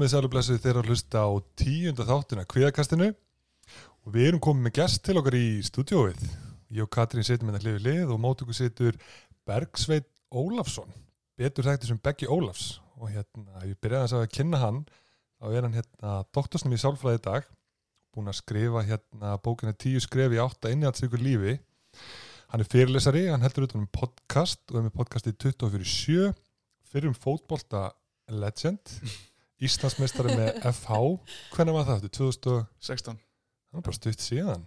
komið sælublessið þeirra að hlusta á tíunda þáttina kviðakastinu og við erum komið með gest til okkar í stúdióið. Ég og Katrín setjum hérna hlifið lið og mót okkur setur Bergsveit Ólafsson, betur þætti sem Beggi Ólafs og hérna, ég byrjaði að kynna hann, þá er hann hérna doktorsnum í sálfræði dag, búin að skrifa hérna bókina tíu skref í átta innihaldsvíkur lífi. Hann er fyrirlesari, hann heldur út um podcast og er með podcastið 24-7 fyrir um fótbolta legend Íslandsmeistari með FH hvernig var það? 2016 það var bara stutt síðan.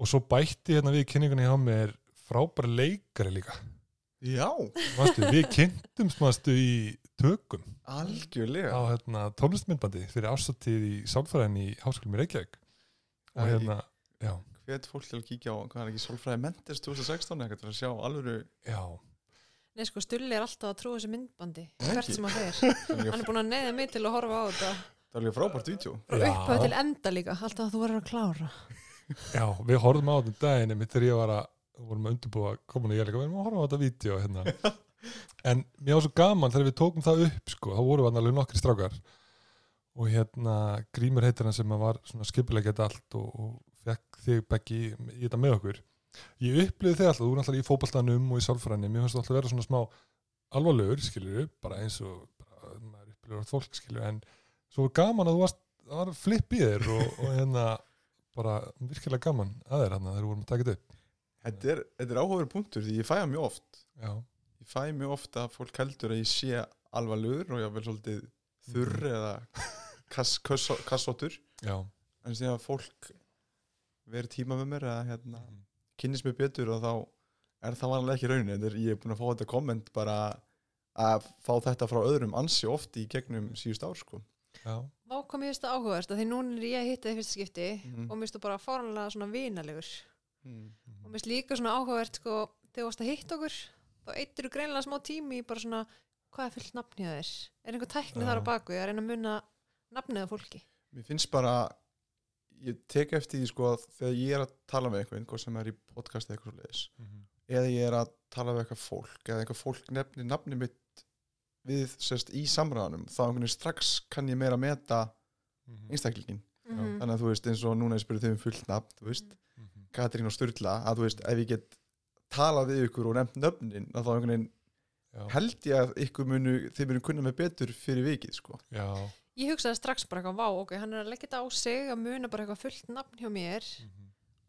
Og svo bætti hérna við kynningunni hjá mér frábæri leikari líka. Já, Vastu, við kynntumst maðurstu í tökum. Algjörlega. Á hérna, tónlistmyndbandi fyrir ásattíð í sálfræðin í Háskólum í Reykjavík. Og Æ. hérna, já, Hvet fólk til að kíkja á, hvað er ekki, Solfræði Mendes 2016 eitthvað til að sjá alvöru já Nei sko, Stulli er alltaf að trúa þessu myndbandi Nei, hvert sem að fer. Er hann er búin að neyða mig til að horfa á þetta. Það er líka frábært vídeo. Og upphæðu til enda líka alltaf að þú verður að klára. Já, við horfum á þetta daginn einmitt þegar ég var að, vorum að undirbúa komuna ég líka, við erum að horfa á þetta vídeo hérna. en mér var svo gaman þegar við tókum það upp, sko, þá voru við alveg nokkri strákar. Og hérna Grímur heitir hann sem var svona skipilegget allt og, og fekk þig Beggi í þetta með okkur ég upplýði þig alltaf, þú er alltaf í fótballtanum og í sálfræðinni, mér finnst þú alltaf að vera svona smá alvarlegur, skilur bara eins og bara, maður upplýður allt fólk, skilur en svo var gaman að þú varst, það var flipp í þér og, og hérna bara virkilega gaman að þér hérna þegar við vorum að taka þetta upp. Þetta er, þetta er áhugaður punktur því ég fæ það mjög oft. Já, Ég fæ mjög oft að fólk heldur að ég sé alvarlegur og ég vel svolítið þurr eða kass, kass, kassóttur. Já, en síðan að fólk verið tíma með mér að hérna, kynnist mér betur og þá er það vanlega ekki raunin Þetta er, ég er búin að fá þetta komment bara að fá þetta frá öðrum ansi oft í gegnum síðust ár sko. já, Vá kom ég veist að áhugavert að því núna er ég að hitta þið fyrsta skipti Mhm. og mér finnst þú bara fáranlega svona vinalegur mm. og mér finnst líka svona áhugavert sko, þegar þú varst að hitta okkur þá eittir þú greinlega smá tími í bara svona hvað er fullt nafni að þér? Er einhver tækni Já. þar á baku að reyna að munna nafnið á fólki? Mér finnst bara ég tek eftir því sko að þegar ég er að tala með einhvern, hvað sem er í podcast eða eitthvað svo leiðis, eða ég er að tala við eitthvað fólk, eða eitthvað fólk nefnir nafni mitt við sérst í samræðanum, þá einhvern veginn strax kann ég meira meta einstaklingin Mhm. þannig að þú veist eins og núna ég spyrir þau um fullt nafn þú veist, Katrín og Sturla að þú veist, ef ég get talað við ykkur og nefnt nöfnin, að þá einhvern veginn já, held ég að ykkur munu þið munu kunna mig betur fyrir vikið sko. já, Ég hugsaði strax bara eitthvað, vá, ok, hann er að leggja þetta á sig að muna bara eitthvað fullt nafn hjá mér.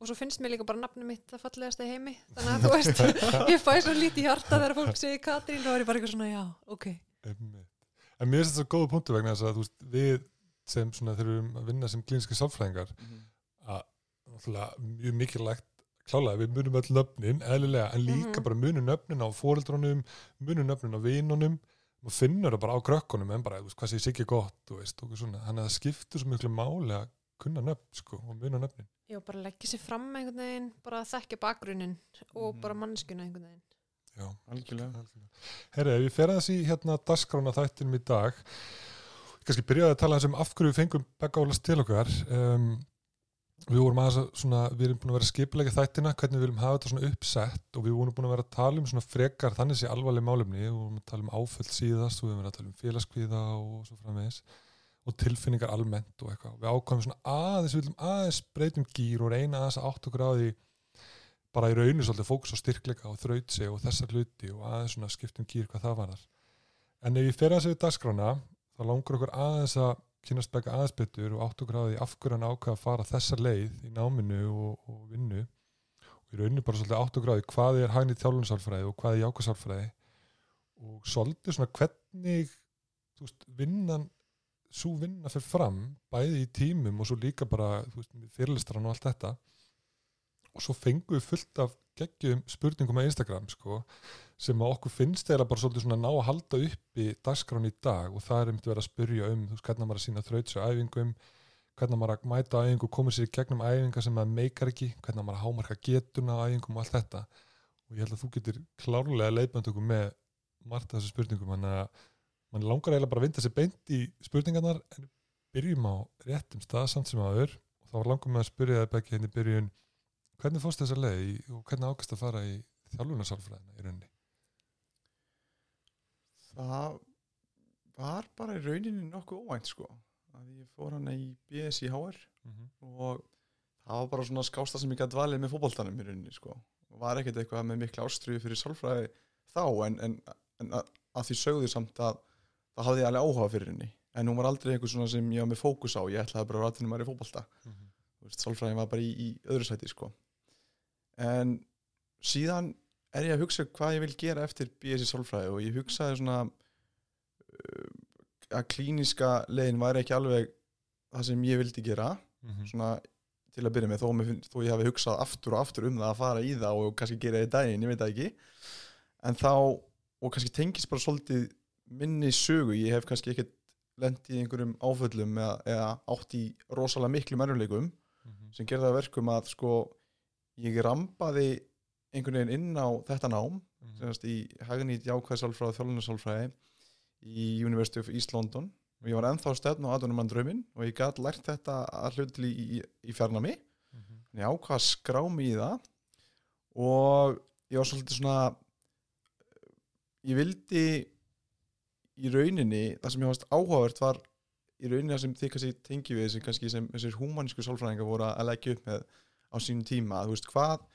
Og svo finnst mér líka bara nafnið mitt það fallegasta í heimi. Þannig að þú veist, ég fæ svo lítið hjarta þegar fólk segir Katrín og er ég bara eitthvað svona, já, ok. En mér finnst þetta svo góða punktu vegna þess að þú veist, við sem svona þurfum að vinna sem klínski sálfræðingar að náttúrulega mjög mikilvægt klálega við munum öll nöfnin, eðlilega en líka Mhm. bara munum nöfnin á fóreldrunum munum nöfnin á vinunum og finnur það bara á krökkunum en bara, þú veist, hvað sé sikki gott þú veist, og svona, þannig að það skiptur svo miklu máli að kunna nöfn, sko, og muna nöfnin. Já, bara leggja sér fram einhvern veginn bara að þekkja bakgrunnin og Mhm. bara mannskuna einhvern veginn. Já, algjörlega. Herri, ef ég fer aðeins í hérna dagskrána þættinum í dag kannski byrjaði að tala um af hverju við fengum Begga Ólas til okkar. Um, við vorum aðeins að svona, við erum búin að vera skipulega þættina hvernig við viljum hafa þetta svona uppsett og við vorum búin að vera að tala um svona frekar þannig sé alvarleg málefni, við vorum að tala um áföll síðast og við vorum að tala um félagskvíða og svo framvegis og tilfinningar almennt og eitthvað, við ákvæmum svona aðeins við viljum aðeins breytum gýr og reyna aðeins að átt á því bara í rauninu svolítið fókus á styrkleika og þrautsi og þessar hluti og aðeins svona skiptum gýr hvað það varar en ef ég fer aðeins við dagskrána þá langur okkur aðeins að kynast begga aðeins betur og átt á því af hverju hann ákveða að fara þessa leið í náminu og, og vinnu. Og í rauninu bara svolítið átt á því hvað er hægnið þjálfunsálfræði og hvað er jákasálfræði og svolítið svona hvernig veist, vinnan svo vinna fyrir fram bæði í tímum og svo líka bara veist, fyrirlistran og allt þetta og svo fengum við fullt af geggjum spurningum á Instagram sko, sem að okkur finnst eða bara svolítið svona ná að halda uppi dagskrán í dag og það er einmitt verið að spyrja um þú veist, hvernig maður að sína þrauts og æfingum hvernig maður að mæta æfingu og koma sér í gegnum æfinga sem maður meikar ekki hvernig maður að hámarka getuna æfingum og allt þetta. Og ég held að þú getur klárlega leifbænt okkur með margt af þessu spurningum þannig að mann langar eiginlega bara að vinda sér beint í spurningarnar en byrjum á réttum stað samt sem aður og þá langar með að spyrja það bekki henni byrjun hvernig fórst þessa leið í, og hvernig ákast að fara í þjálfunarsálfræðina í rauninni það var bara í rauninni nokkuð óvænt sko að ég fór hann í BS í HR Mhm. og það var bara svona skásta sem ég gæti valið með fótboltanum í rauninni sko og var ekkert eitthvað með mikla ástriðu fyrir sálfræði þá en, en, en að, að því sögðu samt að það hafði ég alveg áhuga fyrir henni en hún var aldrei eitthvað svona sem ég var með fókus á ég ætlaði bara að rættinum maður í Mhm. Þú veist, sálfræðin var bara í, í öðru sæti sko. En síðan er ég að hugsa hvað ég vil gera eftir BS í sálfræði og ég hugsaði svona uh, að klíniska leiðin væri ekki alveg það sem ég vildi gera Mhm. svona til að byrja með þó, finn- þó ég hafi hugsað aftur og aftur um það að fara í það og kannski gera það í daginn, ég veit það ekki en þá, og kannski tengist bara svolítið minni sögu ég hef kannski ekkert lent í einhverjum áföllum eða, eða átt í rosalega miklu mennumleikum Mhm. sem gerði það að verkum að sko ég rambaði einhvern veginn inn á þetta nám Mhm. semast í hagnýtt jákvæðsálfræði og þjálfunarsálfræði í University of East London og ég var ennþá stefn á aðunumann drauminn og ég gæti lært þetta að hlutil í, í, í fjarnami Mhm. en ég ákvað að skrá mig í það og ég var svolítið svona ég vildi í rauninni það sem ég varst áhugavert var í rauninni það sem þið kannski tengi við sem kannski sem þessir humanísku sálfræðingar voru að leggja upp með á sínum tíma þú veist hvað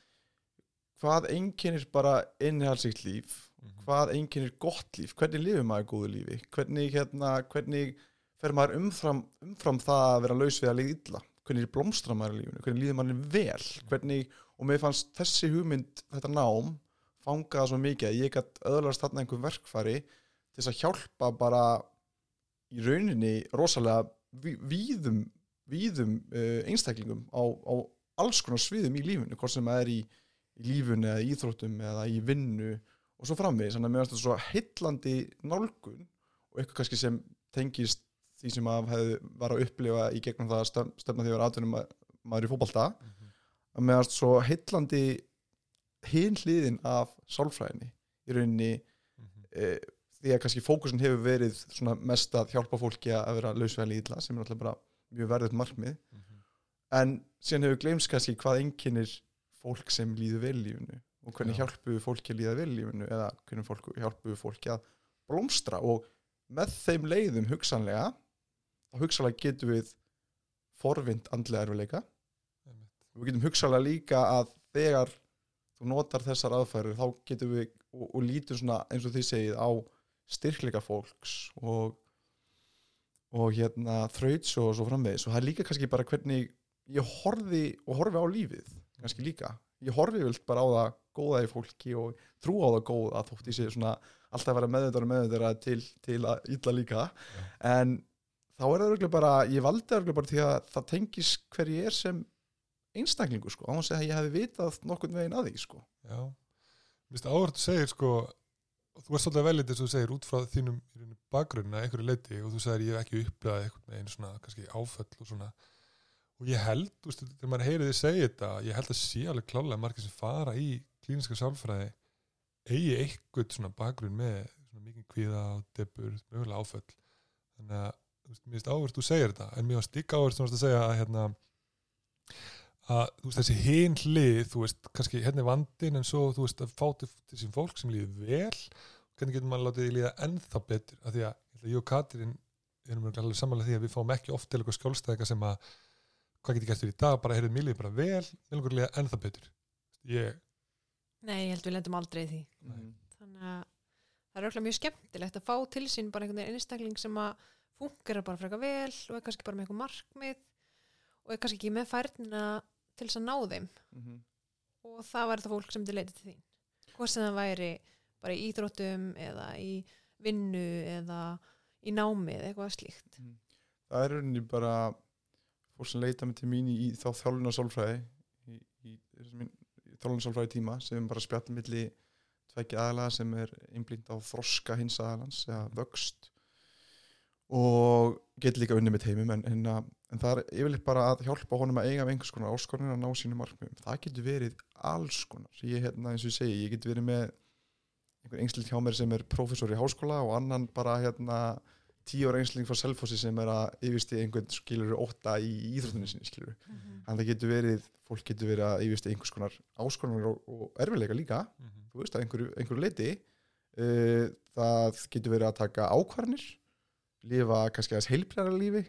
hvað einkennir bara innihalsikt líf? Mhm. hvað einkennir gott líf, hvernig lifir maður góðu lífi, hvernig, hérna, hvernig fer maður umfram, umfram það að vera laus við að liða illa, hvernig blómstra maður í lífinu, hvernig líður maður vel, hvernig, og mér fannst þessi hugmynd, þetta nám, fangaða svo mikið að ég gætt öðlast þarna einhver verkfæri til þess að hjálpa bara í rauninni rosalega ví- víðum, víðum uh, einstaklingum á, á alls konar sviðum í lífinu, hvort sem það er í, í lífunu eða íþróttum eða í vinnu og svo framvegis, þannig að mér finnst þetta svo heillandi nálgun og eitthvað kannski sem tengist því sem að hefði var að upplifa í gegnum það að stem- stefna því að vera atvinnum maður í fótbolta Mhm. að mér finnst svo heillandi hinn hliðin af sálfræðinni í rauninni Mhm. e, því að kannski fókusin hefur verið mest að hjálpa fólki að vera lausvæli illa sem er alltaf bara mjög verðið markmið Mhm. En síðan hefur gleymst kannski hvað einkennir fólk sem líður vel í lífinu og hvernig Já. hjálpu við fólki að líða vel í lífinu eða hvernig fólk, hjálpu við fólki að blómstra og með þeim leiðum hugsanlega þá hugsanlega getum við forvind andlega erfileika Einmitt. við getum hugsanlega líka að þegar þú notar þessar aðfærir þá getum við og, og lítum svona eins og þið segið á styrkleika fólks og og hérna þraut svo og svo framvegis og það er líka kannski bara hvernig ég horfi og horfi á lífið kannski líka, ég horfi vilt bara á það góða í fólki og trú á það góða þótt ég sé svona alltaf að vera og meðvitað til, til að illa líka. En þá er það örgulega bara ég valdi það örgulega bara því að það tengis hver ég er sem einstaklingu sko, á þess að ég hefði vitað nokkurn veginn að því sko. Já, mér finnst áhverð þú segir sko, þú ert svolítið veljandi þess að þú segir út frá þínum bakgrunna einhverju leiti og þú segir ég hef ekki upplegað einhvern veginn svona kannski áföll og svona og ég held, þú veist, þegar maður heyrið þið segja þetta, ég held að sé alveg klálega margir sem fara í klíniska sálfræði eigi eitthvað svona bakgrunn með svona mikið kvíða og debur, mögulega áföll. Þannig að, þú veist, mér finnst áhverð þú segir þetta, en mér finnst líka áhverð þú veist að segja að hérna að þú veist þessi hinn hlið þú veist kannski hérna er vandin en svo þú veist að fá til til sín fólk sem líður vel hvernig getur maður látið því líða ennþá betur? Af því að ég og Katrin erum alveg samanlega því að við fáum ekki oft til eitthvað skjólstæðika sem að hvað getur gert fyrir í dag? Bara heyrðið mér líður bara vel. Mér langar að líða ennþá betur. Ég, Nei, ég held við lendum aldrei í því. Þannig að það er auðvitað mjög skemmtilegt að fá til sín bara einhvern veginn einstakling sem að fungera bara frekar vel og er kannski bara með eitthvað markmið og er kannski ekki með færnina til þess að ná þeim. Mhm. og það væri það fólk sem þið leitið til þín. Hvort sem það væri bara í íþróttum eða í vinnu eða í námi eða eitthvað slíkt. Það er rauninni bara fólk sem leita mig til mín í, þá þjálfuna sálfræði í, í, í, í þjálfuna sálfræði tíma sem bara spjall milli tveggja aðalega sem er einblínd á þroska hins aðalans eða vöxt og getur líka unni með teimum en, en, að- en það er yfirleitt bara að hjálpa honum að eiga með einhvers konar áskorunir að ná sínum markmiðum. Það getur verið alls konar. Ég, hérna, eins og ég segi, ég getur verið með einhver engslind hjá mér sem er prófessor í háskóla og annan bara hérna tíu ára einsling frá Selfossi sem er að yfirsti einhvern skilur óta í íþróttunni sinni skilur en það getur verið, fólk getur verið að yfirsti einhvers konar áskoranir og, og erfileika líka. Mhm. þú veist að einhverju, einhverju leiti uh, það getur verið að taka ákvarðanir lifa kannski aðeins heilplæra lífi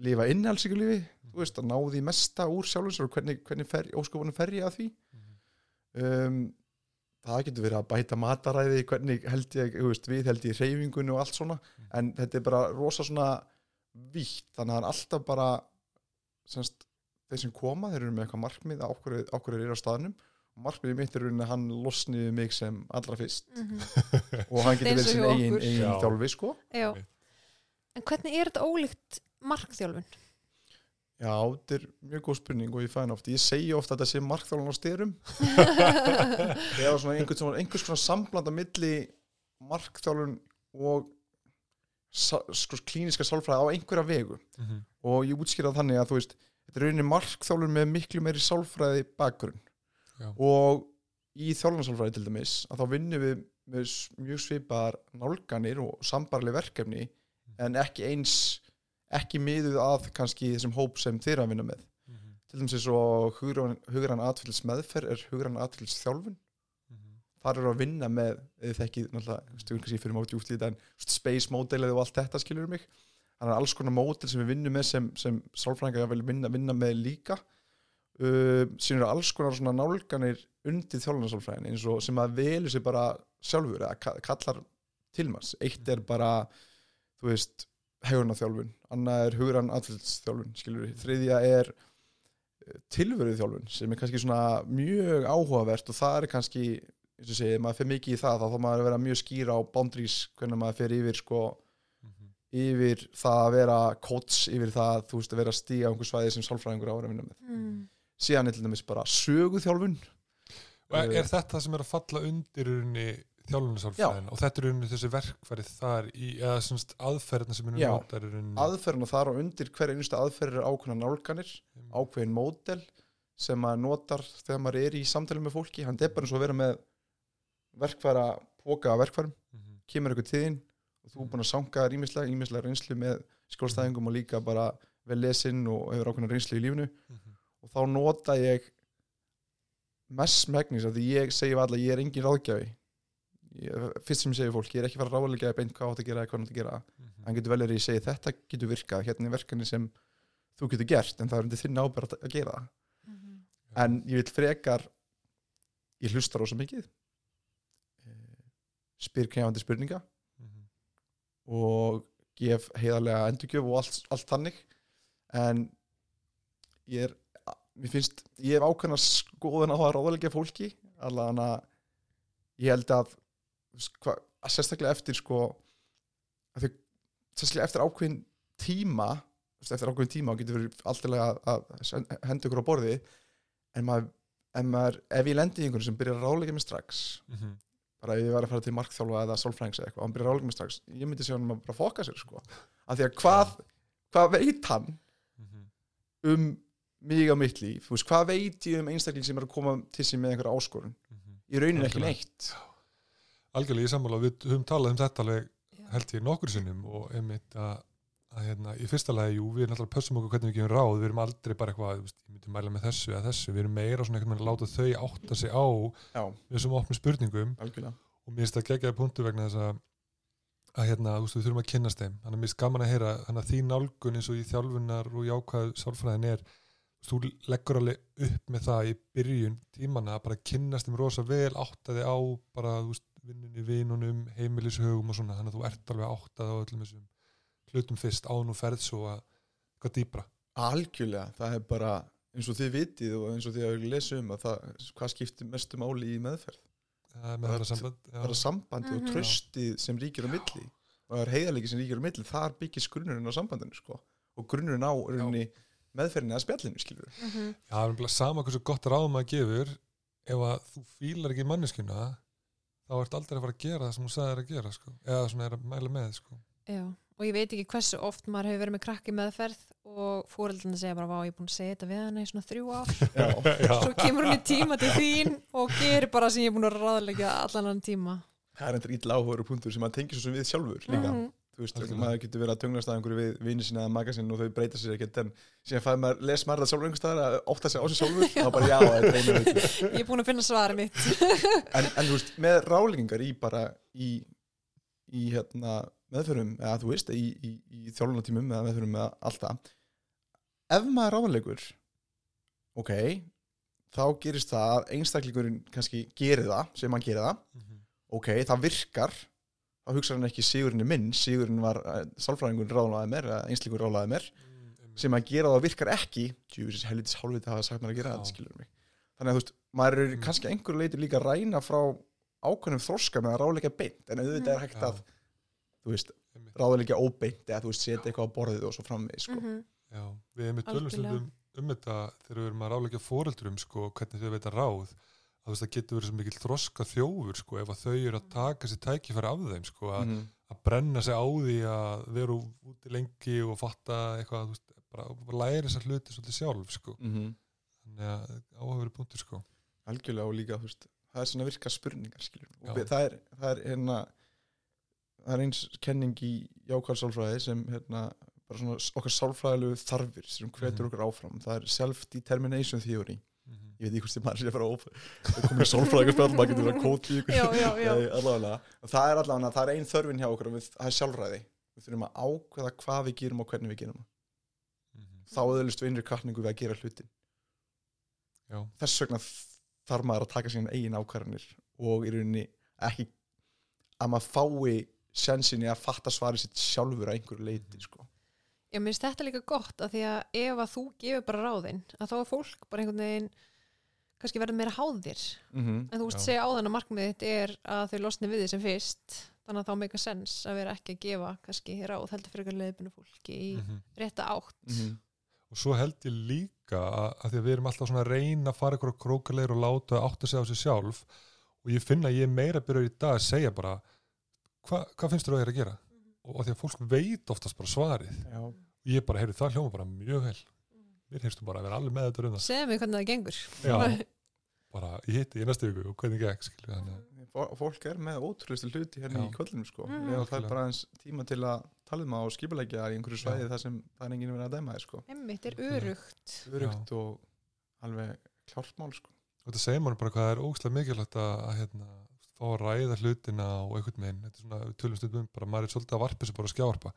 lifa innhalsíku lífi þú veist, að ná því mesta úr sjálfum sér og hvernig, hvernig fer, óskofunum fer ég að því. Um, það getur verið að bæta mataræði hvernig held ég, þú veist, við held ég reyfingunni og allt svona, en þetta er bara rosa svona vítt þannig að það er alltaf bara semst, þeir sem koma, þeir eru með eitthvað markmið á hverju þeir eru á staðnum og markmiðið mitt er að hann losniði mig sem allra fyrst Mhm. og hann getur verið hjá eigin, eigin Já. þjálfi sko Já. En hvernig er þetta ólíkt markþjálfun? Já, þetta er mjög góð spurning og ég fæn oft. Ég segi ofta að þetta sé markþjálfan á styrum. Eða svona einhvers, svona, einhvers konar sambland á milli markþjálfun og sko, klíniska sálfræði á einhverja vegu. Mhm. og ég útskýra þannig að þú veist þetta er rauninni markþjálfun með miklu meiri sálfræði bakgrunn. Já. og í þjálfansálfræði til dæmis að þá vinnum við með mjög svipaðar nálganir og sambarleg verkefni en ekki eins ekki miðuð að kannski þessum hóp sem þeir að vinna með. Mhm. til dæmis eins og hugrann, atfylls meðferð er hugrann atfylls þjálfun Mhm. þar eru að vinna með eða þekkið náttúrulega, stuður kannski fyrir móti út í þetta en space módelið og allt þetta skilur mig? Þannig að alls konar módel sem við vinnum með sem, sem sálfræðingar vil vinna, vinna með líka uh, síðan eru alls konar svona nálganir undir þjálfunarsálfræðin eins og sem að velur sér bara sjálfur eða ka- kallar tilmans eitt er bara þú veist, hegurna þjálfun annað er hugrann atfylgsþjálfun skilur við, þriðja er tilveruð þjálfun sem er kannski svona mjög áhugavert og það er kannski eins og segi, maður fer mikið í það þá þá maður að vera mjög skýra á boundaries hvernig maður fer yfir sko Mhm. yfir það að vera coach yfir það, þú veist, að vera að stíga á einhver svæði sem sálfræðingur á að vera að vinna með Mm. síðan er til dæmis bara söguþjálfun Og er, er þetta það sem er að falla undir unni þjálfunarsálfræðin og þetta er unni þessi verkfæri þar í, eða semst aðferðina sem Já. notar er unni aðferðin og þar og undir hver einustu aðferð er ákveðna nálganir ákveðin módel sem maður notar þegar maður er í samtali með fólki. Hann er bara eins og að vera með verkfæra, póka af verkfærum. Mhm. kemur eitthvað þín og þú er búin að sanga rýmislega, rýmislega reynslu með skjólstæðingum og líka bara vel lesinn og hefur ákveðna reynslu í lífinu. Mhm. og þá nota ég mest megnis af því ég segi við alla ég er engin ráðgjafi ég, fyrst sem ég segi fólk, ég er ekki fara að ráðlega beint hvað átt að gera eða hvað átt að gera Mhm. hann getur vel að ég segi þetta getur virkað hérna er verkefni sem þú getur gert en það er undir þinn ábyrð að- að gera það Mhm. en ég vil frekar ég hlusta rosa mikið eh, spyr krefandi spurninga Mhm. og gef heiðarlega endurgjöf og allt, allt þannig en ég er mér finnst, ég hef ákveðna skoðun á að ráðalega fólki allan að ég held að, hva, sérstaklega eftir sko þau, sérstaklega eftir ákveðin tíma eftir ákveðin tíma getur verið alltaf að, að henda ykkur á borði en maður, en maður ef ég lendi í einhvern sem byrjar að ráðlega mig strax Mhm. bara ef ég var að fara til markþjálfa eða sálfræðings eða eitthvað, og hann byrjar að ráðlega mig strax ég myndi segja hann að bara fokka sér sko af því að hvað, hvað veit hann Mhm. um mig á mitt líf, veist, hvað veit ég um einstakling sem er að koma til sín með einhverja áskorun Mhm. í rauninni ekki neitt algjörlega ég sammála, við höfum talað um þetta alveg held ég nokkur sinnum og einmitt að, að hérna, í fyrsta lagi, jú, við náttúrulega pössum okkur hvernig við gefum ráð, við erum aldrei bara eitthvað þú veist, ég myndi mæla með þessu eða þessu, við erum meira svona einhvern veginn að láta þau átta sig á já, þessum opnum spurningum. Algjörlega. Og mér finnst það geggjaði punktu vegna þess að að hérna, þú veist, við þurfum að kynnast þeim. Þannig að mér finnst gaman að heyra, þannig að þín nálgun eins og í þjálfunar og jákvæð sálfræðin er þú leggur alveg upp með það í byrjun tímana að bara kynnast þeim rosa vel áttaði á bara, þú veist, vinnunni, vinunum heimilishögum og svona, þannig að þú ert alveg áttaði á öllum þessum hlutum fyrst án og ferð svo að eitthvað dýpra algjörlega, það er bara eins og þið vitið og eins og þið hafið lesið um að það, hvað skiptir mestu máli í meðferð uh, með Það er- samband það er sambandi og Mhm. tröstið sem ríkir á milli og það er heiðarleiki sem ríkir á milli þar byggist grunnurinn á sambandinu sko. og grunnurinn á rauninni meðferðinni að spjallinu skilur Mhm. Já, það er bara sama hversu gott ráðum maður gefur ef að þú fílar ekki manneskuna þá ert aldrei að fara að gera það sem hún sagði þér að gera sko. eða svona er að mæla með sko. Já, og ég veit ekki hversu oft maður hefur verið með krakki meðferð og fóreldrarnir segja bara, vá, ég er búin að segja þetta við hana í svona þrjú ár svo kemur hún í tíma til þín og gerir bara sem ég er búin að ráðleika allan hann tíma það er endur ítla áhugaður punktur sem maður tengir svo sem við sjálfur líka Mhm. þú veist, maður getur verið að tunglast að einhverju við vini sinna eða maga sinna og þau breyta sér ekkert en síðan fæði maður, les maður það sjálfur einhvers staðar að ótta sig á sig sjálfur og þá bara já, þetta er veit Ég er búin að finna svarið mitt. En, en þú veist, með rálingar í bara í, í hérna meðförum eða þú veist, í, í, í þjálfunatímum eða meðförum eða alltaf ef maður ráðanleikur ok þá gerist það að einstaklingurinn kannski gerir það sem hann gerir það Mhm. ok, það virkar þá hugsa hann ekki sigurinn er minn sigurinn var uh, sálfræðingun ráðlaði mér eða einsleikur ráðlaði mér Mm, sem að gera það virkar ekki djúvis helvitis hálfviti hafa sagt mér að gera þetta skilur mig þannig að þú veist, maður er Mm. kannski að einhverju leiti líka að ræna frá ákveðnum þroska með að ráðleika beint en auðvitað er hægt Já. að þú veist, ráðleika óbeint eða þú veist, setja eitthvað á borðið og svo framvið sko. Mhm. Já, við erum með tölum Algjörlega. stundum um þetta þegar við erum að ráleika fóreldrum sko, hvernig þau veita ráð að það getur verið svo mikill þroska þjófur sko, ef að þau eru að taka sér tækifæri af þeim sko, að, Mhm. að brenna sig á því að vera úti lengi og fatta eitthvað, þú veist, bara, bara læra þessar hluti svolítið sjálf sko. Mhm. þannig að áhafur punktur sko. algjörlega og líka veist, það er svona virka spurningar það er, það er hérna það er eins kenning í jákvæð sálfræði sem hérna bara svona okkar sálfræðilegu þarfir sem hvetur Mhm. okkur áfram það er self-determination theory mm ég veit ekki hvort þið maður sé að fara það komið sálfræðingar spjall, maður getur verið að kóti allavega, það er allavega, það er ein þörfin hjá okkur við, það er sjálfræði. Við þurfum að ákveða hvað við gerum og hvernig við gerum það. -hmm. þá öðlust við innri kvartningu við að gera hlutin Já, þess vegna þarf maður að taka síðan eigin ákvarðanir og í rauninni ekki að maður fái sensinni að fatta svarið sitt sjálfur að einhverju leiti sko. Já, mér finnst þetta líka gott að því að ef að þú gefur bara ráðinn að þá er fólk bara einhvern veginn kannski verður meira háðir. Mm -hmm. en þú veist segja á þennan markmið þitt er að þau losni við því sem fyrst þannig að þá meika sens að vera ekki að gefa kannski ráð heldur fyrir eitthvað leiðbunu fólki í mm rétta átt. Og svo held ég líka að, að því að við erum alltaf svona að reyna að fara ykkur á krókaleir og láta þau átta sig á sig sjálf. Og ég finna að ég er meira byrjar í dag að segja bara hva, hvað finnst þú að ég er að gera? Og, og því að fólk veit oftast bara svarið. Já, og ég bara, heyrðu það hljóma bara mjög vel. Mér heyrstu bara að vera alveg með þetta um það. Segja mig hvernig það gengur. Já. bara ég hitti í næstu viku og hvernig þannig að Fó- fólk er með ótrúlistu hluti hérna Já. í kollinum sko. Mm, það er bara eins tíma til að tala um það og skipulegja í einhverju svæði þar sem það er enginn verið að dæma þér sko. Emmitt er örugt. Örugt og alveg klárt mál sko. og þetta segir mann bara hvað er ógslag mikilvægt að, að hérna, fá að ræða hlutina og einhvern veginn, þetta er svona við tölum stundum bara maður er svolítið að varpa þessu bara að skjávarpa.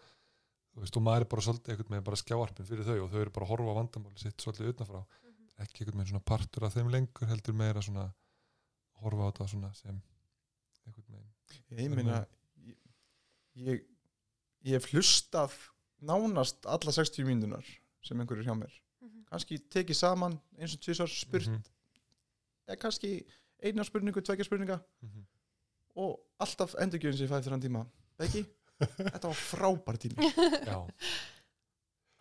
Þú veist, og maður er bara svolítið einhvern veginn bara skjávarpin fyrir þau og þau eru bara að horfa á vandamáli sitt svolítið utanfrá, ekki einhvern veginn svona partur af þeim lengur heldur meira svona horfa á þetta svona sem einhvern veginn. Ég meina ég, ég, ég hef hlustað nánast alla 60 mínúnar sem einhverjur hjá mér. Kannski tekið saman eins og tvisar spurt Mhm, eða kannski eina spurningu, tvekja spurninga. Mhm. og alltaf endurgjöfin sér fæði fyrir hann tíma. Beggi, þetta var frábær tími. Já,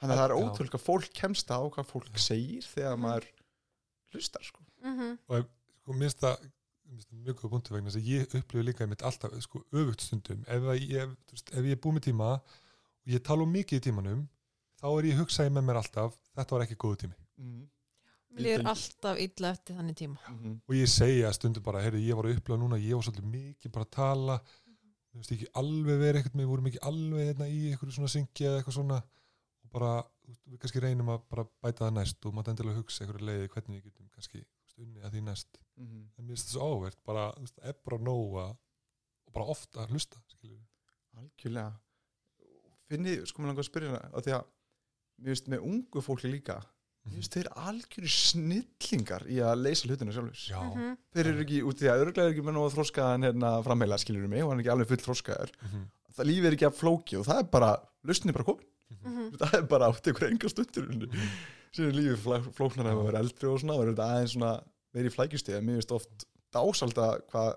þannig að það er ótrúlega fólk kemst á hvað fólk segir þegar maður hlustar sko. Mhm. sko, mér finnst það mér finnst það mjög góð punktu vegna þess að ég upplifi líka einmitt alltaf sko, öfugt stundum. Ef, að ég, ef ég er búið með tíma og ég tala um mikið í tímanum þá er ég hugsaði með mér alltaf þetta var ekki góðu tími. Mm. Mér líður alltaf illa eftir þannig tíma. Mm og ég segja stundum bara, heyrðu, ég var að upplifa núna ég var svolítið mikið bara að tala. Þú veist ekki alveg verið eitthvað við vorum ekki alveg hérna í eitthvað svona syngi eða eitthvað svona. og bara, þú veist, við kannski reynum að bara bæta það næst. Og maður endilega hugsa eitthvað leiði hvernig við getum kannski þú veist, unnið að því næst. -hmm. en mér finnst það svo ávert, bara, þú veist, er bara nóg að og bara ofta að hlusta algjörlega. Finnið, sko mér langar að spyrja hana af því að mér finnst með ungu fólki líka mér finnst þeir algjöru snillingar í að leysa hlutina sjálfur Já, Mhm. þeir eru ekki út í að örglega er ekki með nóg að þroska en hérna framheila skilur mig og hann er ekki alveg full þroskaður mhm, það lífið er ekki að flóki og það er bara lustin er bara komin, Mhm. það er bara átt einhver enga stundur mhm. sem er lífið flóknar að vera eldri og svona er þetta aðeins svona meiri flækjustíð mér finnst oft dásalda hvað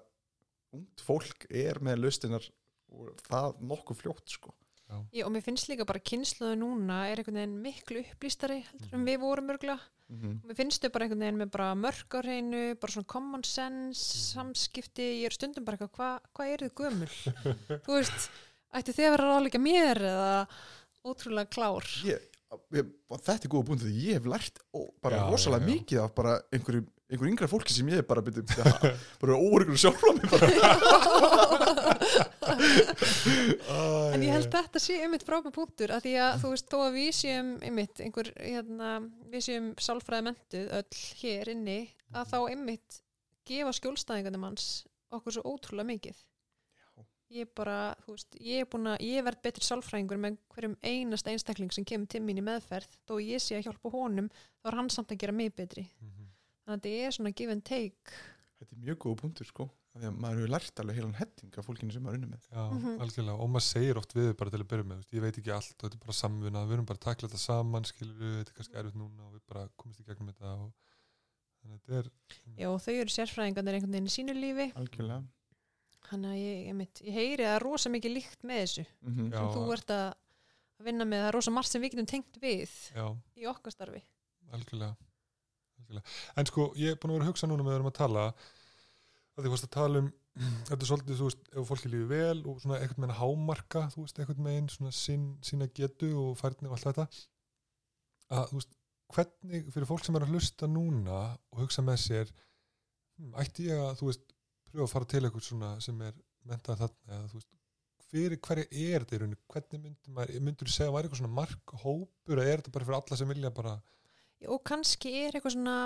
ungt fólk er með lustinar og það nokkuð fljótt sko Já, og mér finnst líka bara kynsluðu núna er einhvern veginn miklu upplýstari heldur en Mhm. við vorum örgla mm -hmm. mér finnst þau bara einhvern veginn með bara mörg á hreinu, bara svona common sense samskipti, ég er stundum bara eitthvað hvað hva er þið gömul? þú veist, ætti þið að vera ráðleika mér eða ótrúlega klár ég, ég, þetta er góða búin því ég hef lært bara Já, rosalega já, já. mikið af bara einhverju einhver yngra fólki sem ég bara byrju bara óreikur sjálfra mig bara En ég held þetta sé einmitt frábæð punktur að því að þú veist þó að við séum einmitt einhver, hérna, við séum sálfræði mentuð öll hér inni að þá einmitt gefa skjólstæðingarnir manns okkur svo ótrúlega mikið. Ég bara, þú veist, ég er búin að ég verð betri sálfræðingur með hverjum einasta einstakling sem kemur til mín í meðferð. Þó ég sé að hjálpa honum, þá er hann samt að gera mig betri, Mhm. þannig að þetta er svona give and take. Þetta er mjög góð punktur sko af því að maður hefur lært alveg heilan hetting af fólkinu sem maður er unni með. Já, Mhm. algjörlega, og maður segir oft við bara til að byrja með, þú veist, ég veit ekki allt og þetta er bara samvinna, við erum bara að takla þetta saman skilur við, þetta er kannski erfitt núna og við bara komist í gegnum þetta og er Já, þau eru sérfræðingarnir einhvern veginn í sínu lífi. Algjörlega þannig að ég, ég, mitt, ég heyri að rosa mikið líkt með þessu. Mm Já. sem þú ert að að vinna með, það er rosa margt sem við getum tengt við já, í okkar starfi. Algjörlega, algjörlega. en sko, ég er búin að vera að hugsa núna með við erum að tala að því fórst að tala um þetta er svolítið, þú veist, ef fólki lífi vel og svona einhvern meginn hámarka, þú veist, einhvern meginn svona sín, sína getu og færni og allt þetta. Að, þú veist, hvernig fyrir fólk sem er að hlusta núna og hugsa með sér hm, ætti ég að, þú veist, pröfa að fara til eitthvað svona sem er mentað þarna eða þú veist, fyrir hverja er þetta í rauninni, hvernig myndir maður, myndir þú segja að væri eitthvað svona markhópur eða er þetta bara fyrir alla sem vilja bara og kannski er eitthvað svona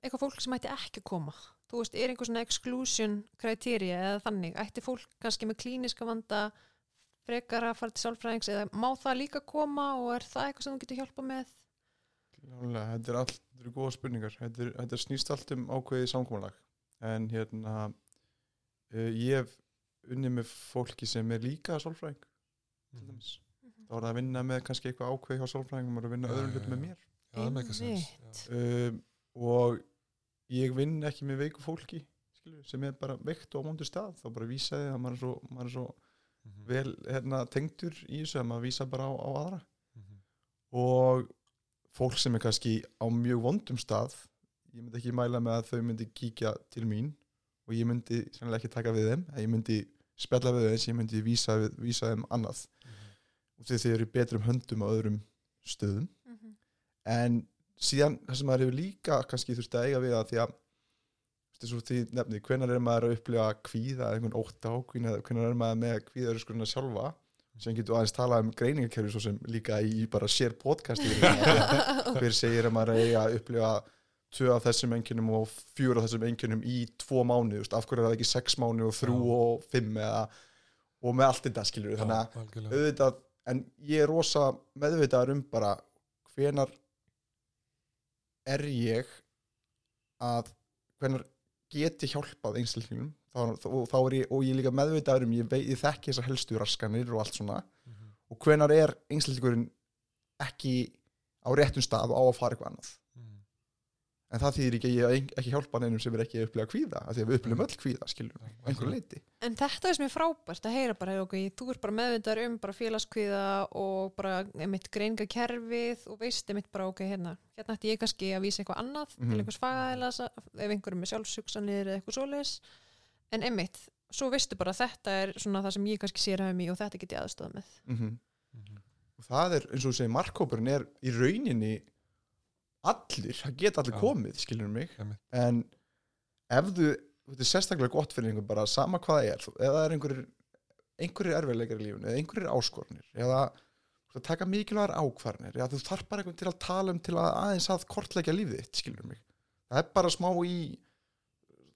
eitthvað fólk sem ætti ekki að koma. Þú veist, er einhver svona exclusion kriteria eða þannig, ætti fólk kannski með klíniska vanda frekar að fara til sálfræðings eða má það líka koma og er það eitthvað sem þú getur hjálpa með? Klálega, þetta er allt, þetta eru góða spurningar. Þetta, er, þetta snýst allt um ákveðið samkomulag. En hérna uh, ég hef unnið með fólki sem er líka sálfræðing til Mhm. dæmis þá er það að vinna með kannski eitthvað ákveðið hjá sálfræðingum og að vinna Já, öðrum hlut með mér meika sens Einmitt. já. um, og ég vinn ekki með veiku fólki skilur, sem er bara veikt og á móndu stað þá bara vísa þið að maður er svo, maður er svo Mhm. vel hérna, tengdur í þessu að maður vísa bara á, á aðra Mhm. og fólk sem er kannski á mjög vondum stað ég myndi ekki mæla með að þau myndi kíkja til mín og ég myndi sannlega ekki taka við þeim ég myndi spjalla við þeim ég myndi vísa, vísa þeim annað Mhm. og þegar þeir eru betrum höndum á öðrum stöðum Mhm. en síðan það sem maður hefur líka kannski þurfti að eiga við að því að þú veist, því nefnið, hvenær er maður að upplifa kvíða eða einhvern ótt ákvíð eða hvenær er maður með kvíðaörskurina sjálfa sem getur aðeins talað um greiningakerfi svo sem líka í bara sér podcasti hver segir að maður eigi að upplifa tvö af þessum enginum og fjör af þessum enginum í tvo mánu veist, af hverju er það ekki sex mánu og þrjú Já. og fimm eða, og með allt þetta skilur þannig að auðvitað, en ég er rosa meðvitaður um bara hvenar er ég að hvenar get ég hjálpað einstaklingum og þá er ég, og ég líka meðvitaður um ég, ég þekki þessar helstu raskanir og allt svona Mhm. og hvenar er einstaklingurinn ekki á réttum stað á að fara eitthvað annað. En það þýðir ekki að ekki hjálpa neinum sem er ekki að upplifa kvíða af því að við upplifum öll kvíða á einhverju leiti En þetta er sem er frábært að heyra bara, ok, þú ert bara meðvindar um bara félagskviða og bara einmitt greininga kerfið og veist einmitt bara, ok, hérna, hérna ætti ég kannski að vísa eitthvað annað Mhm. til einhvers fagaðila ef einhverjum er sjálfsugsanir eða eitthvað svoleiðis en einmitt, svo veistu bara að þetta er svona það sem ég kannski sér hafa mig og þetta get ég aðstofað með. mm Mhm. og það er eins og þú segir markkópurinn er í rauninni allir, það geta allir komið skilur mig, en ef þú, þetta er sérstaklega gott fyrir einhver bara sama hvað það er, ef það er einhverjir einhverjir erfiðleikar í lífunu, eða einhverjir áskornir eða þú ert að taka mikilvægar ákvarnir eða þú þarf bara einhvern til að tala um til að aðeins að kortleggja lífið þitt, skilur mig það er bara smá í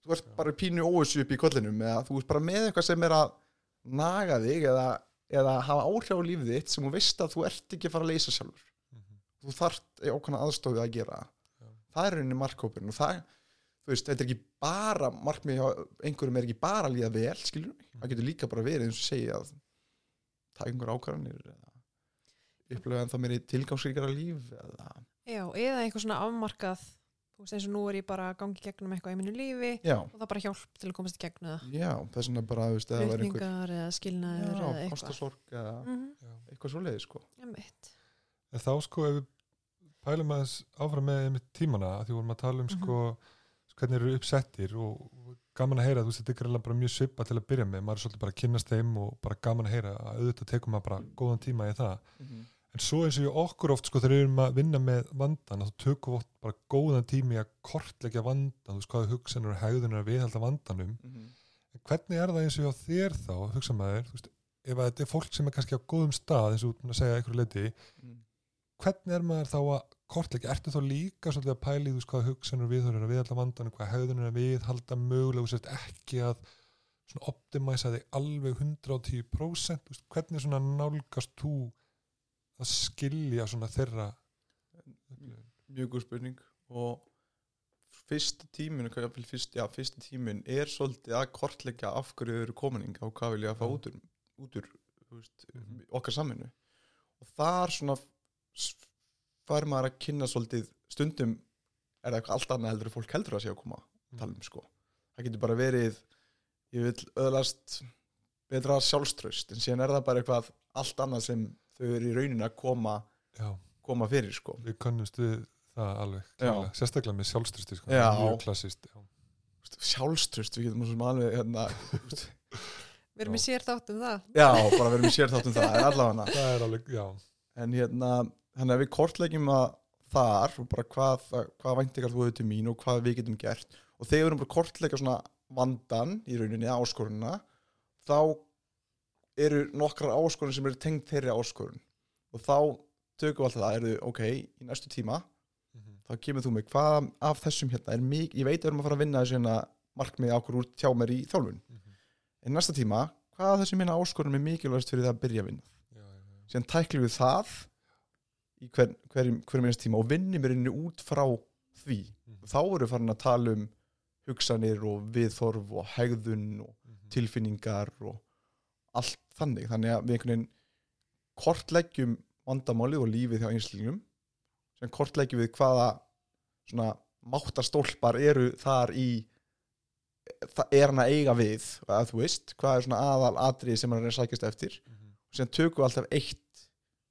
þú ert Já. bara pínu óvissu upp í kollinum eða þú ert bara með eitthvað sem er að naga þig eða, eða hafa áhrif á lífið þitt sem þú veist að þú ert ekki að fara að leysa sjálfur. Þú þarft ákvæmna aðstofið að gera Já. það er rauninni markkópurinn og það, þú veist, þetta er ekki bara markmið hjá einhverjum er ekki bara að líða vel, skilur mig, það getur líka bara verið eins og segja að taka einhver ákvarðanir eða upplega en það mér í tilgangsríkara líf eða, Já, eða eitthvað svona afmarkað, þú veist eins og nú er ég bara að gangi gegnum eitthvað í mínu lífi já, og það bara hjálp til að komast í gegnum það. já, þess vegna bara, þú veist, eða það var einhver eða skilnaður já, eða eitthvað. ástasorg eða Mm Já. eitthvað svo leiði, sko. En þá sko ef við pælum aðeins áfram með einmitt tímana að því vorum að tala um Mhm. sko hvernig eru uppsettir og gaman að heyra þú veist þetta er greiðlega bara mjög svipa til að byrja með maður er svolítið bara að kynnast þeim og bara gaman að heyra að auðvitað tekum maður bara góðan tíma í það. En svo eins og ég okkur oft sko þegar við erum að vinna með vandan þá tökum við oft bara góðan tími að kortleggja vandan þú veist hvaða hugsanur og hegðunar að viðhalda vandanum. En hvernig er það eins og þér þá hugsa maður, þú veist, ef þetta er fólk sem er kannski á góðum stað eins og segja einhverju leiti hvernig er maður þá að kortleggja, ertu þá líka svolítið að pæli þú veist hvaða hugsanur við þurfum að viðhalda vandan, hvað hegðun er að viðhalda mögulega, þú sért ekki að svona optimæsa þig alveg 110% þú veist, hvernig svona nálgast þú að skilja svona þeirra mjög góð spurning og fyrsti tímin fyrst, já, fyrsti tímin er svolítið að kortleggja af hverju þau eru komining á hvað vil ég að fá Já. út úr, út úr veist, Mhm. okkar saminu og þar svona s- fær maður að kynna svolítið stundum er það eitthvað allt annað heldur en fólk heldur að sé að koma að tala um sko. Það getur bara verið ég vil öðlast betra sjálfströst en síðan er það bara eitthvað allt annað sem þau eru í rauninni að koma koma fyrir sko. Við kannumst við það alveg sérstaklega með sjálfstyrsti sko, Já. mjög klassist já. sjálfströst, við getum svo sem alveg hérna, Við erum í sér þátt um það. Já, bara verðum í sérþáttum það allavega. Það er alveg, já, en hérna, þannig að við kortleggjum að þar og bara hvað, hvað væntingar þú hefur til mín og hvað við getum gert og þegar við erum bara að kortleggja svona vandan í rauninni áskorunina þá eru nokkrar áskorun sem eru tengd þeirri áskorun og þá tökum við alltaf það, eru ok, í næstu tíma Mhm. þá kemur þú með hvað af þessum hérna er mikið, ég veit að við erum að fara að vinna þessu hérna markmið ákur úr tjá mér í þjálfun Mhm. en næsta tíma, hvað af þessum hérna áskorunum er mikilvægast fyrir það að byrja að vinna já, já, já. síðan tæklum við það í hver, hverjum, hverjum einast tíma og vinnum við rinni út frá því Mhm. þá erum við farin að tala um hugsanir og viðþorf og hegðun og Mhm. tilfinningar og allt þannig þannig að við einhvern veginn kortleggjum vandamálið og lífið hjá einslingum sem kortleggjum við hvaða svona máttastólpar eru þar í það er hann að eiga við að þú veist, hvað er svona aðal atrið sem hann er að sækjast eftir Mhm. og síðan tökum við alltaf eitt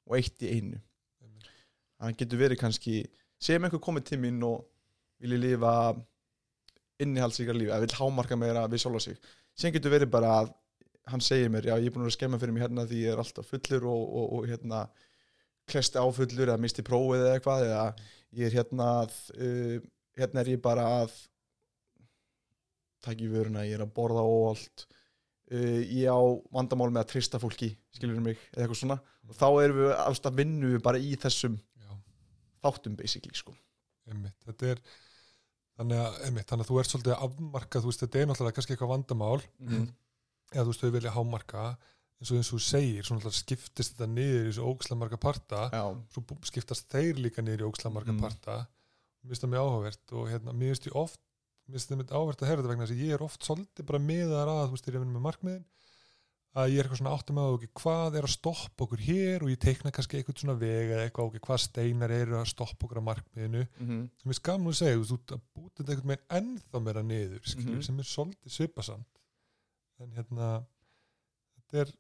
og eitt í einu. Það getur verið kannski segjum einhver komið mín og vilji lifa innihaldsíkar lífi, eða vil hámarka meira við sjálfa sig síðan getur verið bara að hann segir mér, já ég er búin að að skemma fyrir mig hérna því ég er alltaf fullur og, og, og hérna klesti áfullur eða misti prófið eða eitthvað eða ég er hérna að uh, hérna er ég bara að taka í vöruna, ég er að borða óvald uh, ég á vandamál með að trista fólki, skilur mig eða eitthvað svona, og þá erum við alltaf vinnu bara í þessum. Þáttum basically sko einmitt, þetta er þannig að, einmitt, þannig að þú ert svolítið að afmarka þú veist, þetta er náttúrulega kannski eitthvað vandamál mm. eða þú veist, þau vilja hámarka eins og eins og þú segir, svona skiptist þetta niður í þessu ógislega marga parta já, svo skiptast þeir líka niður í ógislega marga Mm. parta mér finnst það mjög áhugavert og hérna, mér finnst ég oft mér finnst það mjög áhugavert að heyra þetta vegna þess að ég er oft svolítið bara miðar að, þú veist, ég vinn með markmiðin að ég er eitthvað svona áttum að okkur hvað er að stoppa okkur hér og ég teikna kannski eitthvað svona veg eða eitthvað okkur hvað steinar eru að stoppa okkur á markmiðinu mm. sem er skamun að segja, þú út að búta þetta einhvern veginn ennþá meira niður, skilur, Mhm. sem er svolítið svipasamt en hérna þetta er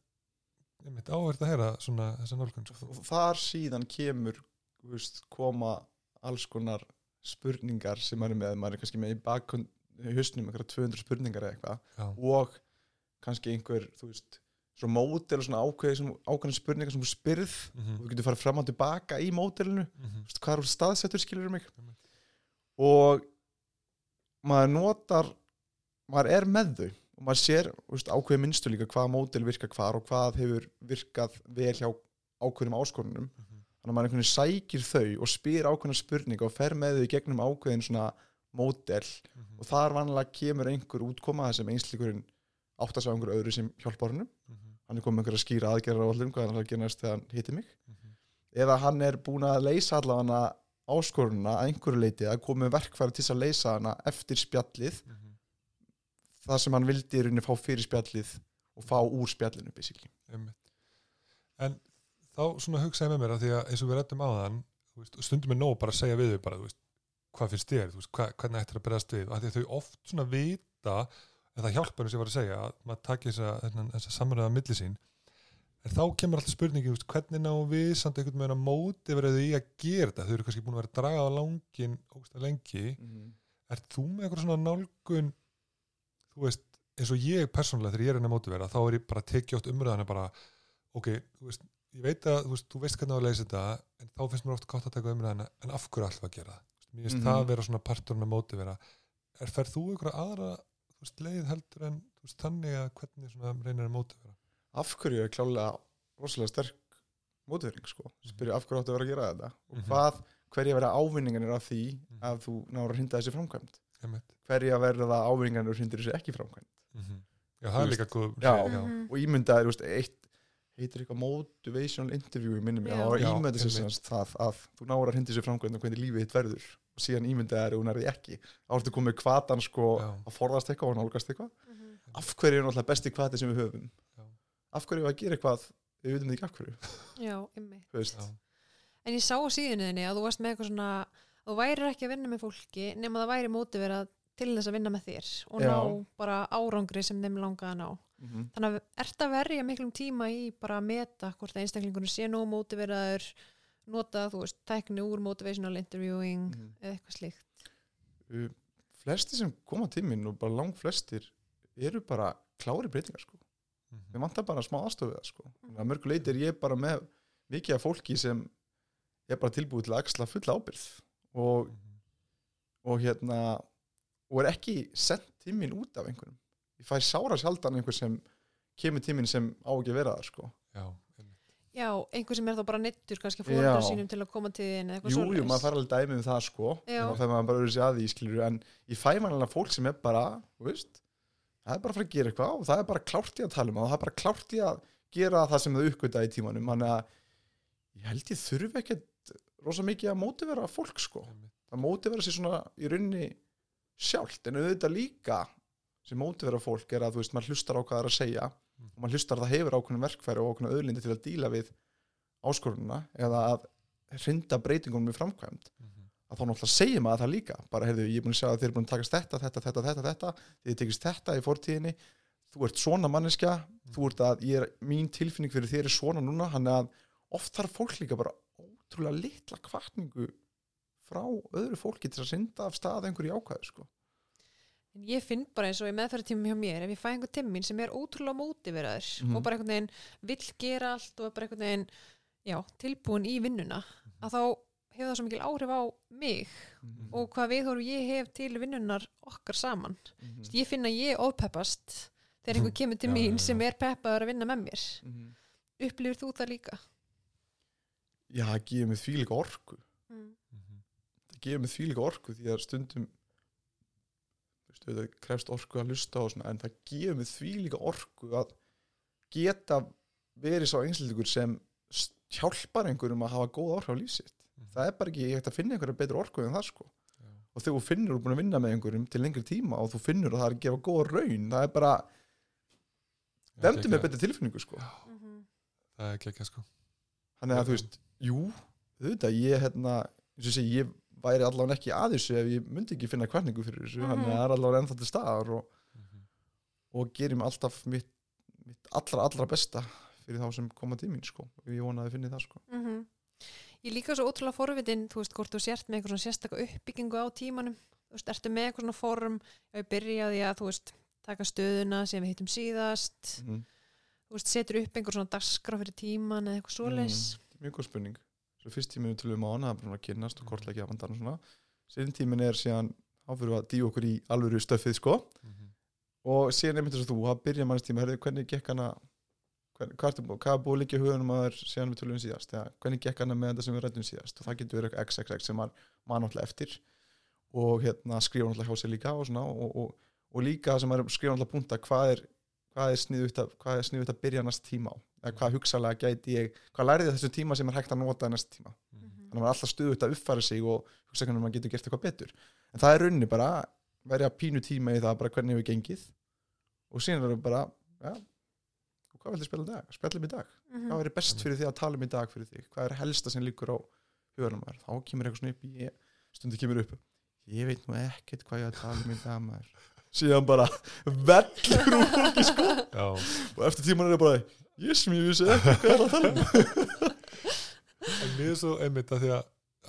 einmitt áhverð að heyra svona þessa nálgun sko. þar síðan kemur veist, koma alls konar spurningar sem maður er með maður er kannski með í bakkund hausnum einhverja 200 spurningar eða eitthvað og kannski einhver þú veist, svo mótel og svona ákveðin spurningar sem þú spyrð. Og mhm, þú getur farið fram og tilbaka í mótelinu. Þú veist, hvað er staðsettur skilur mig? Einmitt. og maður notar maður er með þau. Og maður sér þú veist, ákveði minnstu líka hvaða mótel virka hvar og hvað hefur virkað vel hjá ákveðnum áskorunum. Mhm, þannig að maður einhvern veginn sækir þau og spyr ákveðna spurninga og fer með þau gegnum ákveðin svona mótel. Mhm, og þar vanlega kemur einhver útkoma sem einslíkurinn átt að sjá einhver öðru sem hjálpar honum. Mhm, hann er komið með einhver að skýra aðgerra á allum hvað hann er að gera næst þegar hann hitti mig. Mhm, eða hann er búin að leysa allavega áskorunna að einhverju leiti að koma með verkfæri til þess að leysa hana eftir spjallið mhm. það sem hann vildi í rauninni fá fyrir spjallið og fá úr spjallinu basically. En þá svona hugsaði með mér að því að eins og við rættum á þann stundum er nóg bara að segja við þau bara, veist, hvað finnst þér, veist, hva, hvernig ættir að berast við? Og þau oft svona vita það hjálpar eins og ég var að segja að maður takki þessa, þessa, þessa samræða milli sín. En þá kemur alltaf spurningi hvernig ná við samt einhvern veginn að móti verið í að gera þetta, þau eru kannski búin að vera að draga á langin ógsta lengi. Er þú með eitthvað svona nálgun? Þú veist, eins og ég persónulega þegar ég er enn að mótivera, þá er ég bara að tekja átt umræðana bara, ok, þú veist ég veit að, þú veist, þú veist hvernig að leysa þetta en þá finnst mér ofta gátt að taka umræðana en af hverju alltaf að gera það, mér finnst Mhm. það að vera svona parturinn að mótivera. Er, ferð þú ykkur aðra, veist, leið heldur en, veist, þannig að hvernig svona reynir að mótivera af hverju er klálega rosalega sterk mótivering sko, spyrja af hverju áttu að vera að gera þetta og Mhm. hvað, hverja verða ávinninganir af því Mhm. að þú náður að hrinda þessi framkvæmt hverja verða ávinninganir og hrindir þessi ekki framkvæmt mm Já, það er líka góð Já. já. Mhm. og veist, eitt heitir eitthvað motivational interview minnum, já, Já, ímyndaðir sér einmitt. semst það að þú náður að hindi sér framkvæmd hvernig lífið þitt verður og síðan ímyndaðir og hún er því ekki þá ertu komið kvatan sko Já. að forðast eitthvað og nálgast eitthvað Mhm. af hverju er náttúrulega besti kvati sem við höfum Já. af hverju er að gera eitthvað við vitum ekki af hverju Já. En ég sá á síðuninni að þú varst með eitthvað svona þú værir ekki að vinna með fólki nema það væri mótiverað til þess að vinna með þér og Já. ná bara árangri sem þeim langaði að ná. Mhm. Þannig að ert að verja miklum tíma í bara að meta hvort að einstaklingunum sé nú mótiveraður nota, þú veist, tækni úr motivational interviewing Mhm. eða eitthvað slíkt. Uh, flesti sem koma til mín og bara lang flestir eru bara klári breytingar sko Mhm. við vantar bara smá aðstofið það sko Þannig að mörgu leiti er ég bara með mikið af fólki sem er bara tilbúið til að axla fulla ábyrð og, Mhm. og hérna og er ekki sendt tíminn út af einhverjum. Ég fæ sára sjaldan einhver sem kemur tíminn sem á ekki að vera það sko. Já. Já, einhver sem er þá bara neittur kannski fóruðar sínum til að koma til þín eða eitthvað jú, maður fær alveg dæmi um það sko. Og það maður bara auðvitað að því skilur en ég fæ mannilega fólk sem er bara þú veist, það er bara að fara að gera eitthvað og það er bara klárt í að tala um það og það er bara klárt í að gera það sem þau uppgöta í tímanum. Þannig að ég held ég þurfi ekkert rosa mikið að mótivera fólk sko. Einmitt. það mótivera sér svona í rauninni sjálft en auðvitað líka sem mótivera fólk er að þú veist maður hlustar á hvað það er að segja Mm. og maður hlustar að það hefur ákveðin verkfæri og ákveðin auðlindi til að díla við áskorununa eða að hrinda breytingunum í framkvæmd Mhm. að þá náttúrulega segir maður það líka bara heyrðu, ég er búin að segja að þeir eru búin að takast þetta, þetta, þetta, þetta, þetta þið tekist þetta í fortíðinni þú ert svona manneskja, þú ert að ég er, mín tilfinning fyrir þér er svona núna hann að oft þarf fólk líka bara ótrúlega litla kvartningu frá öðru fólki til að synda af stað einhverju ákvæðu sko. En ég finn bara eins og í meðferðartímum hjá mér ef ég fæ einhver timmin sem er ótrúlega mótiveraður Mhm. og bara einhvern veginn vill gera allt og er bara einhvern veginn já, tilbúin í vinnuna að þá hefur það svo mikil áhrif á mig og hvað viðhorf ég hef til vinnunar okkar saman Mhm. ég finn að ég ofpeppast þegar einhver kemur til mín sem er peppaður að vinna með mér Mhm. upplifir þú það líka? Já, það gefur mig því líka orku Mm. Gefur mig því líka orku því að stundum þú veist, það krefst orku að lusta og svona en það gefur mig því líka orku að geta verið sá einslutingur sem hjálpar einhverjum að hafa góð orku á lífsitt Mhm. það er bara ekki, ég hægt að finna einhverja betur orku en það sko. Já. og þegar þú finnur, þú er búin að vinna með einhverjum til lengri tíma og þú finnur að það er að gefa góða raun það er bara, Já, demdi með betri tilfinningu sko. Mhm. Það er ekki sko. Þannig að þú veist, jú auðvitað, ég hérna eins og ég segi, ég væri allavega ekki að þessu ef ég myndi ekki finna hverningu fyrir þessu. Mhm. þannig að það er allavega ennþá til staðar og, Mhm. og gerir mig alltaf mitt, mitt allra, allra besta fyrir þá sem koma til mín sko. Og ég vona að þið finni það sko. Mhm. Ég er líka svo ótrúlega forvitin, þú veist, hvort þú sért með eitthvað sérstaka uppbyggingu á tímanum. Þú veist, ertu með eitthvað svona form? Ég byrja því að, þú veist, taka stöðuna sem við hittum síðast. Mm. þú veist, setur upp einhver svona dagskrá fyrir tíman eða eitthvað svoleiðis. Mjög góð spurning svo fyrst tíminu til við mánu, það er bara að kynnast og kortleggja vandan og svona. Síðan tímin er síðan þá fyrir við að dýja okkur í alvöru stöfið sko. Mhm. og síðan einmitt þess að þú, það byrja mannstíma herri, hvernig gekk hana hvern, hvað, er búið að liggja í hugunum að þér síðan við tölum síðast? Ja, hvernig gekk hana með þetta sem við rættum síðast? Og það getur verið eitthvað xxx sem maður náttúrulega eftir. Og hérna skrifa náttúrulega hjá sér líka og, svona, og, og, og líka sem maður skrifa náttúrulega punta hvað er hvað er sniðut að, að byrja næst tíma á? Eða hvað hugsalega gæti ég hvað lærið þið þessum tíma sem er hægt að nota næst tíma? Mhm. þannig að maður er alltaf stuðut að uppfæra sig og hugsa hvernig maður getur gert eitthvað betur. En það er rauninni bara verja pínu tíma í það bara hvernig hefur gengið. Og síðan er það bara ja, hvað viltu spila í dag? spilum í dag, Mhm. hvað er best fyrir því að tala um í dag fyrir því, hvað er helsta sem líkur á huganum þá kemur eitthvað síðan bara vellur úr fólki sko. Já, og eftir tíman er það bara ég ég vissi ekki hvað er að tala um. En mér er svo einmitt að því að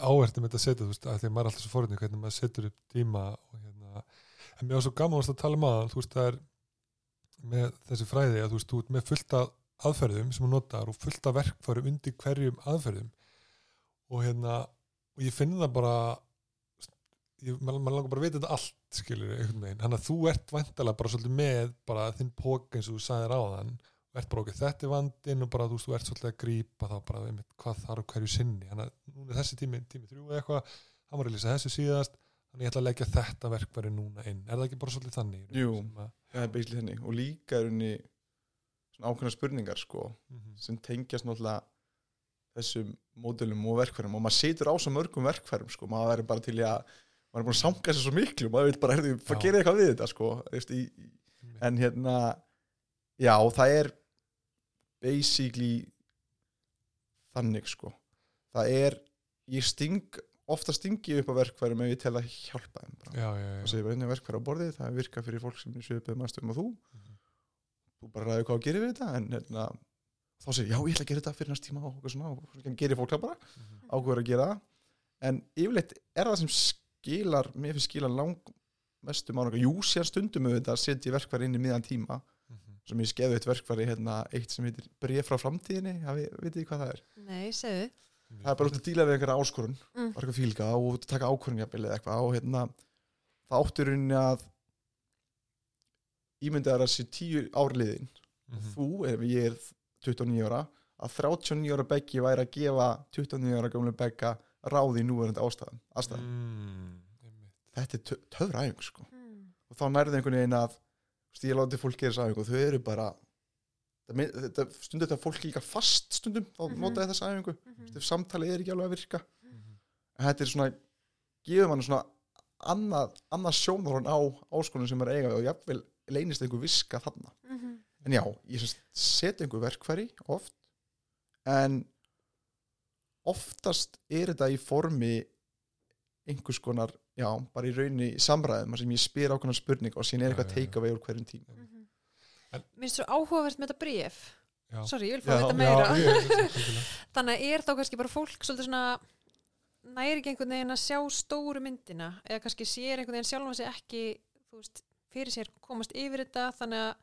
áhertum þetta að setja, þú veist, að því að maður er alltaf svo forðin hvernig maður setur upp tíma og hérna, en mér var svo gaman að tala um aðan, þú veist, það er með þessi fræði að þú veist, þú ert með fullt af aðferðum sem þú notar og fullt af verkfærum undir hverjum aðferðum. Og hérna, og ég finn það bara ég, maður maður langar bara að vita þetta allt skilur einhvern veginn, hann að þú ert væntalega bara svolítið með bara þinn pók eins og þú sagðir á þann ert bara okkur þetta vandinn og bara þú veist, þú ert svolítið að grípa þá bara einmitt, hvað þarf hverju sinni. Hann að núna þessi tími, tími þrjú eða eitthvað hann var að lýsa þessu síðast. Þannig ég ætla að leggja þetta verkværi núna inn. Er það ekki bara svolítið þannig Jú. Það er beislega henni og líka er henni svona ákveðna spurningar sko Mhm. sem tengjast náttúrulega þessum módelum og verkfærum. Og maður situr á svo mörgum verkfærum sko, maður verður bara til að maður er búin að sanga sér svo miklu maður vil bara, heyrðu, Já. gera eitthvað við þetta sko veist, í, en hérna já, það er basically þannig sko það er, ég sting ofta stingi ég upp á verkfærum ef ég tel að hjálpa þeim bara. já, já, og já. segir bara einnig verkfæra á borðið það virka fyrir fólk sem svipið mannstöðum og þú Mhm. þú bara ræður hvað að gera við þetta en hérna, þá segir já, ég ætla að gera þetta fyrir næst tíma og svona, og svo gerir fólk það bara Mhm. ákveður að gera það en yfirleitt er það sem skilar mér finnst skilar lang mestu mánuga jú, sér stundum við þetta að setja verkfæri inn í miðan tíma Mhm. sem ég skeði eitt verkfæri hérna, eitt sem heitir bref frá framtíðinni hafi, vitið þið hvað það er? Nei, segðu það er bara út að díla við einhverja áskorun Mm. eitthvað fílga og taka eða eitthvað og hérna það áttur rauninni að ímyndið er að sé tíu árliðin Mhm. þú, ef ég er 29 ára að 39 ára beggi væri að gefa 29 ára gamlu begga ráði í núverandi ástæðum aðstæðum. Mm, einmitt. þetta er tö- töfra æfing sko. Mm. og þá nærði einhvern veginn að ég láti fólk gera þessa æfingu og þau eru bara þetta, stundum þetta fólk líka fast stundum þá Mhm. nota þessa æfingu Mhm. ef samtalið er ekki alveg að virka Mhm. en þetta er svona, gefur mann svona annað, annað sjónarhorn á áskonum sem er eiga við og jafnvel leynist einhver viska þarna Mhm. en já, ég sem sagt set einhver verkfæri oft en oftast er þetta í formi einhvers konar já, bara í raunni samræðum þar sem ég spyr ákveðna spurning og síðan er eitthvað teika veg úr hverjum tíma. Mhm. En- Minnst svo áhugavert með þetta bréf. Já. Sorry, ég vil fá að vita Já, meira. ég-. Þannig að er þá kannski bara fólk svolítið svona næri ekki einhvern veginn að sjá stóru myndina? Eða kannski sér einhvern veginn sjálfum sig ekki þú veist, fyrir sér komast yfir þetta þannig að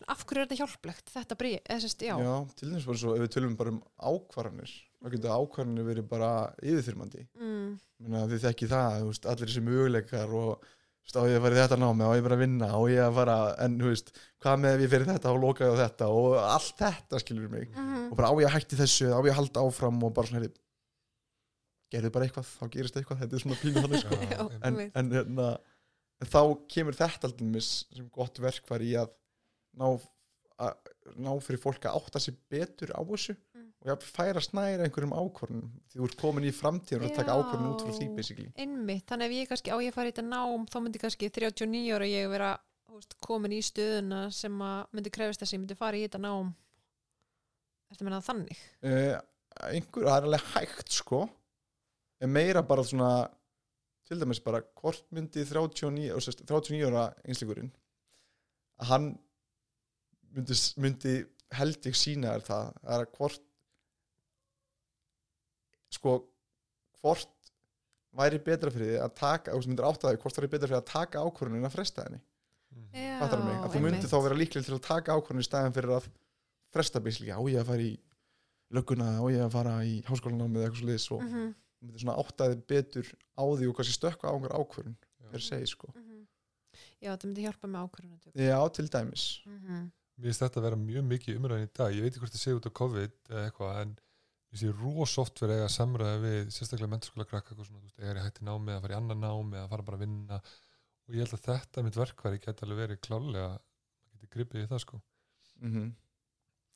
svona, af hverju er þetta hjálplegt þetta bríð, eða sérst, já, já, til dæmis bara svo ef við tölum bara um ákvarðanir þá getur ákvarðanir verið bara yfirþyrmandi Mm, þið þekki það, veist, allir þessi möguleikar og á ég að fara í þetta námi á ég bara að vinna, á ég að fara en þú veist, hvað með ef ég fyrir þetta og lokaði á þetta og allt þetta skilur mig mhm, og bara á ég að hætti þessu, á ég að halda áfram og bara svona, heyrðu, gerðu bara eitthvað þá gerist eitthvað, þetta er svona pínu þannig sko. En, einmitt. en, hérna, en þá kemur þetta alltaf sem gott verkfæri í að ná, að ná fyrir fólk að átta sig betur á þessu Mm. Og færa snæra einhverjum ákvörnum því þú ert komin í framtíðun og taka ákvörnum út frá því basically. einmitt, þannig ef ég kannski á ég að í þetta nám þá myndi kannski 39 ára ég vera veist, komin í stöðuna sem að myndi krefist þess að ég myndi fara í þetta nám. Ertu að menna það þannig? uh, einhver, það er alveg hægt sko. En meira bara svona til dæmis bara hvort myndi 39, og sérst, 39 ára einslíkurinn að hann myndi, myndi held ég sína þér það er að hvort sko hvort væri betra fyrir því að taka, þú myndir átt að því hvort væri betra fyrir að taka ákvörðun en að fresta henni. Já, að þú myndir þá vera líklega til að taka ákvörðun í staðin fyrir að fresta bísli, á ég að fara í lögguna, á ég að fara í háskólanámið eða eitthvað svo liðs og Mhm, þú myndir svona áttaði betur á því og kannski stökka á einhver ákvörðun per se, sko. mhm. Já, þetta myndi hjálpa með ákvörðunatöku Já, til dæmis. Mhm, Mér finnst þetta að vera mjög mikið umræðin í dag. Ég veit ekki hvort það sé út á COVID eða eitthvað en sé rosoft verið að eiga samræði við sérstaklega menturskóla krakka eitthvað svona, þú veist, er ég hætti námi eða fara í annan námi eða fara bara að vinna og ég held að þetta mitt verkværi geti alveg verið klálega maður geti gripið í það sko mm -hmm.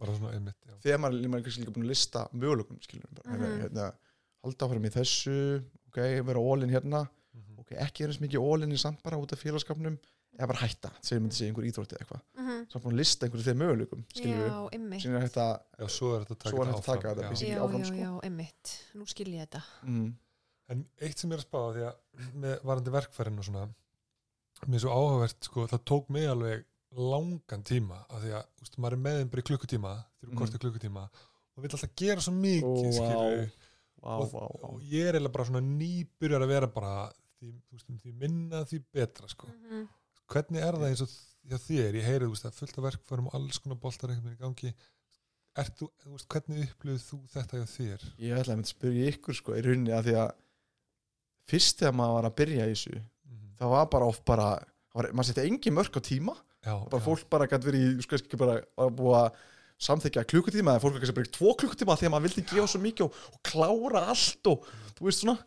bara svona einmitt já. Þegar maður, maður er kannski líka búin að lista möguleikum, skilur bara, Mhm. hérna, halda áfram í þessu ok, vera ólinn hérna Mhm. ok, ekki er eins mikið ólinn í samt bara út af félagskapnum eða bara hætta, segjum myndi segja einhver íþrótti eða eitthvað mhm. svo er búin að lista einhverju þegar möguleikum, Já, einmitt síðan er já, er þetta að taka Svo er þetta hægt að taka þetta, já. Já, áfram, já, sko. já, einmitt Nú skil ég þetta mm, En eitt sem ég er að spáða því að með varandi verkfærin og svona mér er svo áhugavert, sko, það tók mig alveg langan tíma af því að úst, maður er með þeim bara í klukkutíma þrjú korti klukkutíma og vill alltaf gera svo mikið vá. skilurðu. vá, og, vá, vá. og ég er eiginlega bara svona nýbyrjar að vera bara því, þú veist, því minna því betra sko. Mhm. Hvernig er það eins og hjá þér? Ég heyri þú veist, að fullt af verkfærum og alls konar boltar einhvern veginn í gangi. Ert þú, þú veist, hvernig upplifið þú þetta hjá þér? Ég ætla að spyrja ykkur sko í rauninni að því að fyrst þegar maður var að byrja í þessu Mhm. það var bara oft bara það var, maður setja engi mörk á tíma. Já, bara já, fólk bara gæti verið í sko, ekki bara að búa samþykja klukkutíma eða fólk gæti bara í tvo klukkutíma því að maður vildi gefa svo mikið og, og klára allt og þú veist svona.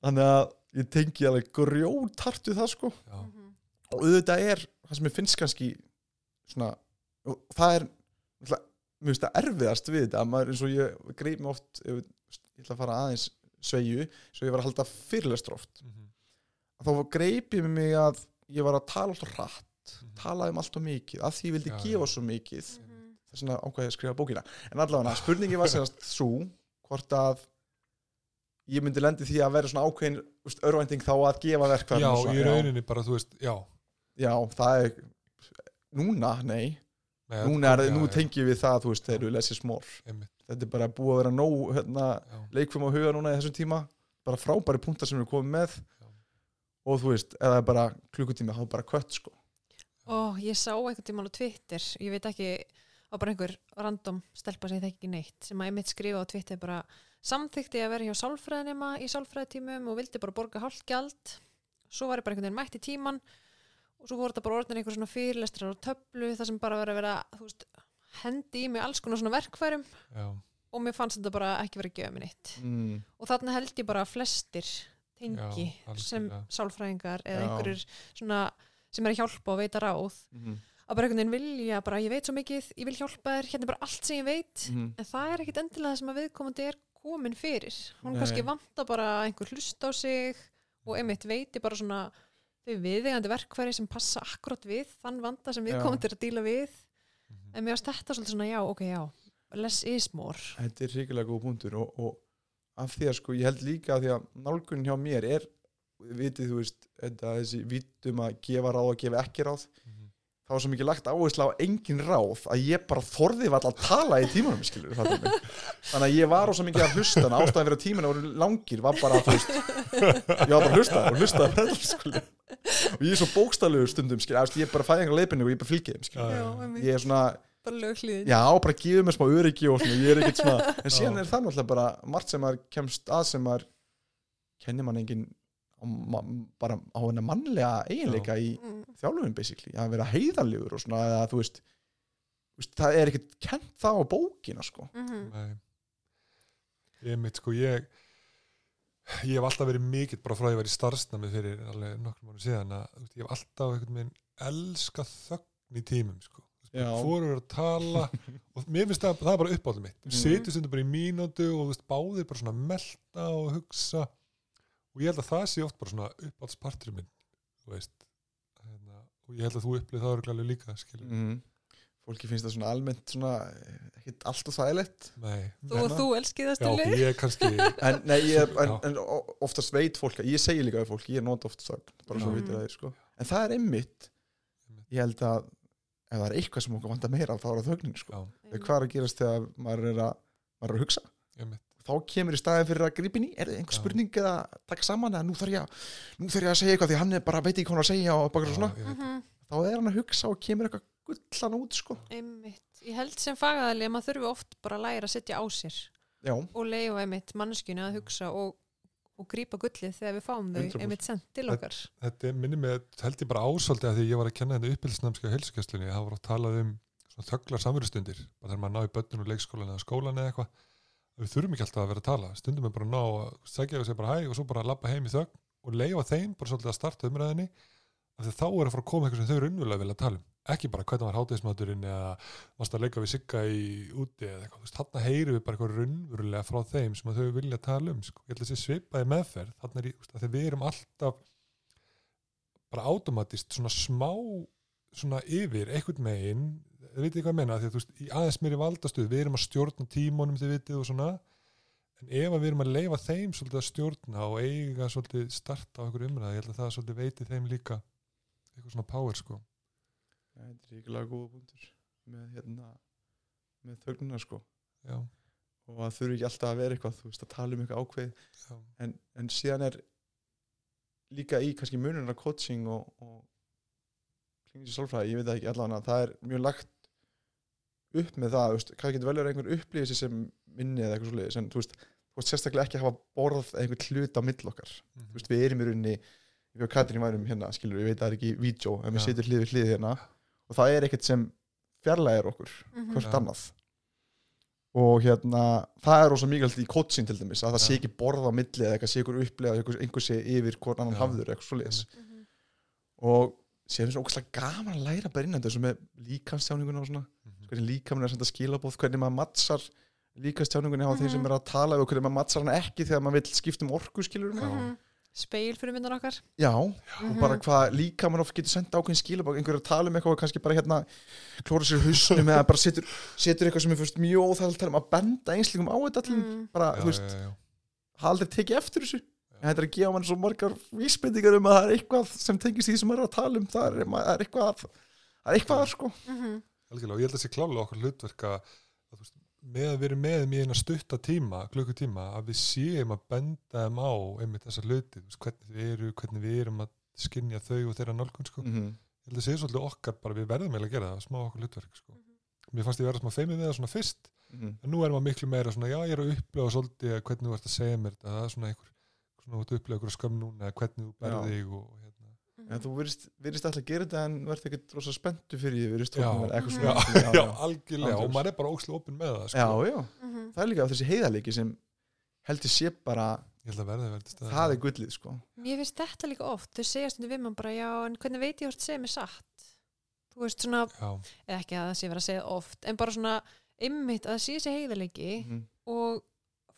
Þannig að ég tengi alveg grjótartu það sko. Já. Og auðvitað er það sem ég finnst kannski svona það er mér finnst það erfiðast við þetta að maður eins og ég greip mig oft ef, ég ætla að fara aðeins sveigju svo ég var að halda fyrirlestur oft Mhm. þá greip ég mig að ég var að tala alltaf hratt Mhm. talaði um alltaf mikið, að því ég vildi Já, gefa já. svo mikið Mhm. þess vegna ákvæði ég að skrifa bókina en allavega, spurningi var sérst svo hvort að ég myndi lendi því að vera svona ákveðin örvænting þá að gefa verkvæðum já, svona, í rauninni bara, þú veist, já já, það er núna, nei, Nei, núna er, já, nú tengjum við það þú veist, þeir eru lessið smór þetta er bara búið að vera nóg hérna, leikfum á huga núna í þessum tíma. Bara frábæri punktar sem við komum með. Já. og þú veist, eða bara klukkutími þá er bara kött sko. Ó, ég sá einhvern tímann á Twitter, ég veit ekki á bara einhver random stelpa sem ég þekki ekki neitt, sem að einmitt skrifa á Twitter bara samþykti að vera hjá sálfræðinema í sálfræðitímum og vildi bara borga hálfgjald svo var ég bara einhvern veginn mætt í tíman og svo voru þetta bara orðin einhver svona fyrirlestrar og töflu þar sem bara verið að vera veist, hendi í mig alls konar svona verkfærum já, og mér fannst þetta bara ekki verið að gefa mér neitt mm. og þarna held ég bara að flestir tengi Já, sem sálfræðingar eða Já. einhverjir svona sem er að hjálpa og veita ráð Mm að bara einhvern veginn vilja, bara ég veit svo mikið ég vil hjálpa þér, hérna er bara allt sem ég veit -hmm. en það er ekkit endilega það sem að viðkomandi er komin fyrir, hún Nei. kannski vanta bara einhver hlust á sig og einmitt veiti bara svona þau viðegandi verkfæri sem passa akkurat við þann vanda sem Já. viðkomandi er að díla við Mhm. en mér varst þetta svolítið svona já, ok, já less is more Þetta er ríkilega góð punktur og, og af því að sko ég held líka að því að nálgunin hjá mér er vitið þú veist, þetta, þessi vitum að gefa ráð og gefa ekki ráð Mhm. Þá var svo mikið lagt áherslu á engin ráð að ég bara þorði var að tala í tímanum skilur þannig að ég var svo mikið að hlusta en ástæðan fyrir að tímanu voru langir var bara að veist ég var bara að hlusta og hlusta og ég er svo bókstallegur stundum skilur, ég er bara fæðið einhver leipinni og ég er bara þeim skilur Já, einmitt, ég er svona Já, bara gefið mér smá öryggi og svona, ég er ekkert svona en síðan er það náttúrulega bara margt sem maður kemst að sem maður kennir mann engin bara á hennar mannlega eiginleika í mm. þjálfum basically, að vera heiðalegur og svona, eða þú veist, þú veist það er ekkert kent það á bókina sko mm Nei. Ég mitt sko, ég ég hef alltaf verið mikill bara frá því að ég var í starfsnami fyrir alveg nokkrum mánu síðan að þú veist, ég hef alltaf einhvern veginn elska þögn í tímum sko. Já. fóru að tala og mér finnst það, það er bara uppáldum mitt Mm. setjum stundur bara í mínútu og þú veist, báðir bara svona melta og hugsa og ég held að það sé oft bara svona uppáldspartur minn þú veist hérna, og ég held að þú upplið það örglega líka skilur, mm. fólki finnst það svona almennt svona eh, ekkert allt og þægilegt. Nei. Þú og þú elskið það Já, ok, stili ég er kannski en, nei, ég, en, en oftast veit fólk ég segi líka við fólk, ég er nót oft þögn bara svo vitir það er sko. En það er einmitt, ég held að ef það er eitthvað sem okkur vantar meira þá er það þögnin sko. Hvað er að gerast þegar maður er að, maður er að hugsa? Ég mitt þá kemur í staðin fyrir að grípa inn í er það einhver spurning eða taka saman eða nú þarf ég, að- nú þarf ég að segja eitthvað því hann er bara veit ekki hvað hann að segja og bara svona veit Mhm. þá er hann að hugsa og kemur eitthvað gullan út sko Einmitt. Ég held sem fagaðali að maður þurfi oft bara að læra að setja á sér já, og leifa einmitt manneskjunu að hugsa og, og grípa gullið þegar við fáum þau 100%. einmitt sendt til okkar. Þetta minni með, held ég bara ásóldi að því ég var að kenna þetta uppbyldsnamski á heilsugjösslunni, það var að talað um svona þögglar samverðustundir, bara þegar maður ná í börnun og leikskólan eða skólan eða eitthvað við þurfum ekki alltaf að vera að tala, stundum er bara að ná að segja og segja bara hæ og svo bara að labba heim í þögn og leifa þeim bara svolítið að starta umræðinni af því þá er að fara að koma eitthvað sem þau eru unnvölega vilja tala um, ekki bara hvernig var hátegismaturinn eða varst að leika við sigga í úti eða eitthvað, þarna heyrum við bara eitthvað raunverulega frá þeim sem að þau vilja tala um, sko. ég held að þessi svipaði meðferð, þarna er að því við erum alltaf bara automatist svona smá svona yfir einhvern megin þið vitið hvað ég meina, því að þú veist, í aðeins meiri valdastuð við erum að stjórna tímónum þið vitið og svona, en ef að við erum að leifa þeim svolítið að stjórna og eiga svolítið starta á einhverju umræði, ég held að það svolítið veiti þeim líka eitthvað svona power sko. Þetta er ríkilega góða punktur með hérna með þögnuna sko. Já, og það þurfi ekki alltaf að vera eitthvað þú veist að tala um eitthvað ákveð en, en síðan er líka í kannski munurinn af coaching og, og klingis sálfræði, ég veit það ekki allan að það er mjög lagt upp með það, þú veist, hvað getur vel verið einhver upplýðis sem minni eða eitthvað svoleiðis en þú veist, þú veist sérstaklega ekki að hafa borð eða einhver hlut á mill okkar mhm, þú veist, við erum í rauninni við og Katrín værum hérna, skilur, ég veit að það er ekki vídeo, en við Já. sitjum hlið við hlið hérna og það er ekkert sem fjarlægir okkur Mhm. hvort Já. annað og hérna, það er ósað mikilvægt í coaching til dæmis, að það sé Já. ekki borð á milli eða eitthvað sé ykkur upplega, einhver, einhver sé yfir hvort annan hafður, eitthvað svoleiðis Mhm. og séum svo ógæslega gaman að læra bara innan þessu með líkamstjáninguna og svona. Hvernig líkaminn er að senda skilabóð hvernig maður mattsar líkamstjáningunni á þeim Mhm. sem er að tala og hvernig maður mattsar hann ekki þegar maður vill skipta um orku skilur Já. Mhm. speil fyrir myndan okkar já, Mhm. og bara hvað líkaminn oft getur senda ákveðin skilabóð einhver er að tala um eitthvað og kannski bara hérna klóra sér í hausnum eða bara setur, setur eitthvað sem er fyrst mjög óþægilt um að benda einslingum á þetta allir Mm. bara, Já, þú veist, hafa aldrei tekið eftir þessu en þetta er að gefa mann svo margar vísbendingar um að það er eitthvað sem tengist því sem maður er að tala um það er, er eitthvað það er eitthvað sko Mhm. Algjörlega, og ég held að sé klálega okkur hlutverk að, veist, með að vera með þeim í eina stutta tíma, klukkutíma að við séum að benda þeim á einmitt þessar hluti, þú veist, hvernig þið eru hvernig við erum að skinja þau og þeirra nálgun sko. mm -hmm. ég held að sé svolítið okkar bara við verðum eiginlega að gera það, smá okkur hlutverk sko. mér fannst ég vera smá feimið við það svona fyrst Mhm. en nú er maður miklu meira svona, já ég er að upplega svolítið að hvernig þú ert að segja mér þetta það er svona einhver, svona En þú virðist, virðist alltaf að gera þetta en verður ekkert rosa spenntu fyrir því virðist Já. tóknum eitthvað Mhm. svona já, já, algjörlega, Andjóks. og maður er bara ókslega opinn með það sko. já, já, Mhm. það er líka þessi heiðarleiki sem heldur sé bara ég held að verði verði það er gullið sko Mér finnst þetta líka oft, þau segja stundum við mann bara já, en hvernig veit ég hvort segja mér satt þú veist svona, já, eða ekki að það sé verið að segja oft en bara svona ymmit að það sé þessi heiðarleiki Mhm. og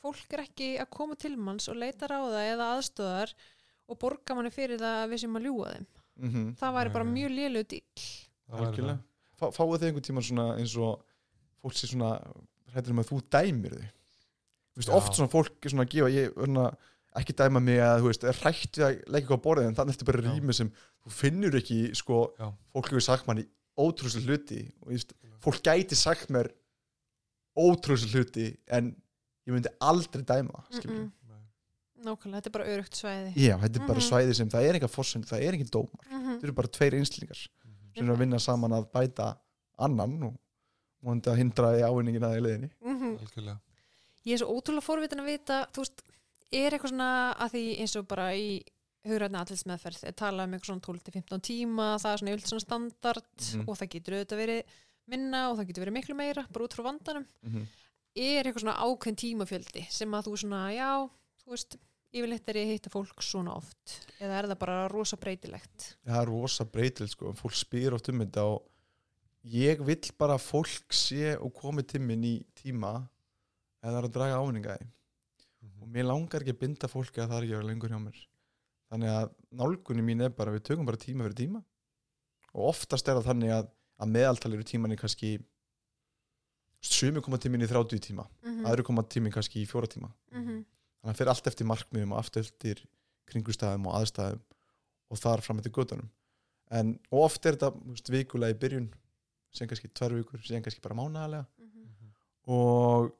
fólk er ekki að koma til manns og leita ráða eða aðstöðar og borga manni fyrir það að við sem að ljúga þeim Mhm. það væri bara mjög lélu dýl. Fá, fáið þið einhvern tíma svona eins og fólk sé svona hættur um að þú dæmir veist, Já. oft svona fólk er svona að gefa ég, svona, ekki dæma mig að þú veist er hrætt við að leggja eitthvað á borðið en þannig ertu bara Já. rými sem þú finnur ekki sko, Já. fólk hefur sagt manni ótrúslega hluti og ég veist, fólk gæti sagt mér ótrúslega hluti en ég myndi aldrei dæma mm Mm-mm. Nákvæmlega, þetta er bara örugt svæði Já, þetta er bara Mhm. svæði sem það er eitthvað fórsend, það er ekki dómar Mhm. þetta eru bara tveir einslingar Mhm. sem eru að vinna saman að bæta annan og vonandi að hindra í ávinningin að í leiðinni Mhm. ég er svo ótrúlega forvitin að vita þú veist, er eitthvað svona að því eins og bara í hugræðna allismeðferð er talað um eitthvað svona 12-15 tíma það er svona yfirleitt svona standard Mhm. og það getur auðvitað verið minna og það getur verið miklu meira bara út frá vandanum mm -hmm. er eitthvað svona ákveðn tímafjöldi sem að þú svona, já, þú veist yfirleitt er ég að hitta fólk svona oft eða er það bara rosa breytilegt? Það er rosa breytil sko, fólk spyr oft um þetta og ég vill bara að fólk sé og komi til minn í tíma eða það er að draga ávinninga því. Og Mhm. mér langar ekki að binda fólki að það er ekki að vera lengur hjá mér. Þannig að nálgunni mín er bara við tökum bara tíma fyrir tíma. Og oftast er það þannig að, að meðaltal eru tímanni kannski sumi koma tíminn í 30 tíma mm aðri koma tíminn kannski í fjóra tíma. -hmm. Þannig að fyrir allt eftir markmiðum og allt eftir kringustæðum og aðstæðum og þar fram eftir göttunum en og oft er þetta veist, vikulega í byrjun sem kannski tvær vikur, sem kannski bara mánaðarlega Mhm. og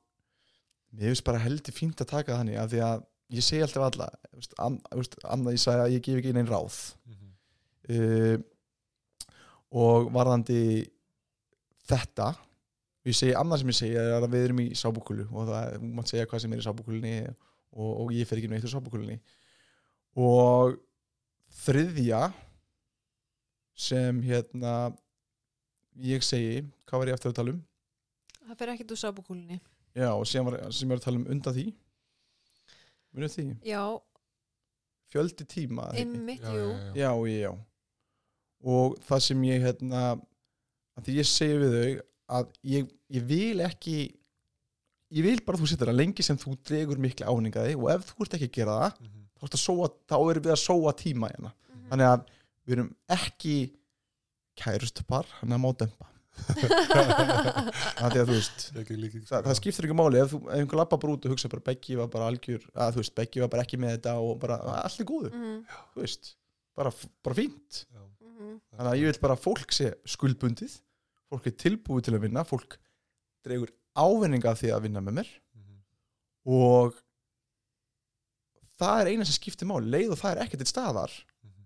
mér finnst bara heldur fínt að taka þannig af því að ég segi alltaf alla veist, veist, annað ég sagði að ég gef ekki neinn ráð Mhm. uh, og varðandi þetta ég segi annað sem ég segi er að við erum í sábúkulu og það er, mátt segja hvað sem er í sábúkulunni og, og ég fer ekki neitt úr sábúkulunni og þriðja sem hérna ég segi, hvað var ég eftir að tala um? Það fer ekkert úr sábúkúlinni já og sem, var, sem ég var að tala um undan því. Munið því, já, fjöldi tíma einmitt, Já, jú. já, já. já, já og það sem ég hérna að því ég segi við þau að ég, ég vil ekki ég vil bara að þú sittir að lengi sem þú dregur mikla áningaði og ef þú ert ekki að gera það Mhm. þá, ertu að sóa, þá erum við að sóa tíma hérna Mhm. þannig að við erum ekki kærustupar hann að má dömpa það, það, það skiptir ekki máli ef, þú, ef einhver lappa bara út og hugsa bara Beggi var bara algjör að þú veist, Beggi var bara ekki með þetta og bara allt er góðu, þú veist bara, bara fínt Já. Mhm. þannig að ég vil bara að fólk sé skuldbundið fólk er tilbúið til að vinna fólk dregur ávinninga af því að vinna með mér Mhm. og það er eina sem skiptir máli leið og það er ekkert til staðar Mhm.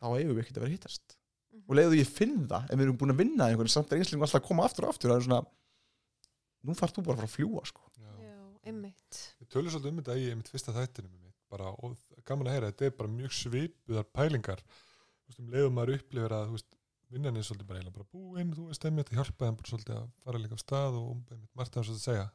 þá eigum við ekkert að vera hittast Mhm. og leið og ég finn það ef við erum búin að vinna einhvern samt er einslingu alltaf að koma aftur og aftur það er svona nú þarf þú bara að fara að fljúa sko. Já. já, einmitt Við tölum svolítið um þetta í mitt fyrsta þættinum einmitt, bara, og gaman að heyra, þetta er bara mjög svipuðar pælingar veist, um leiðum maður upplifir að veist, vinnan er svolítið bara, bara búin þú veist, einmitt, það hjálpaði hann bara svolítið að fara líka af stað og einmitt, margt að svolítið segja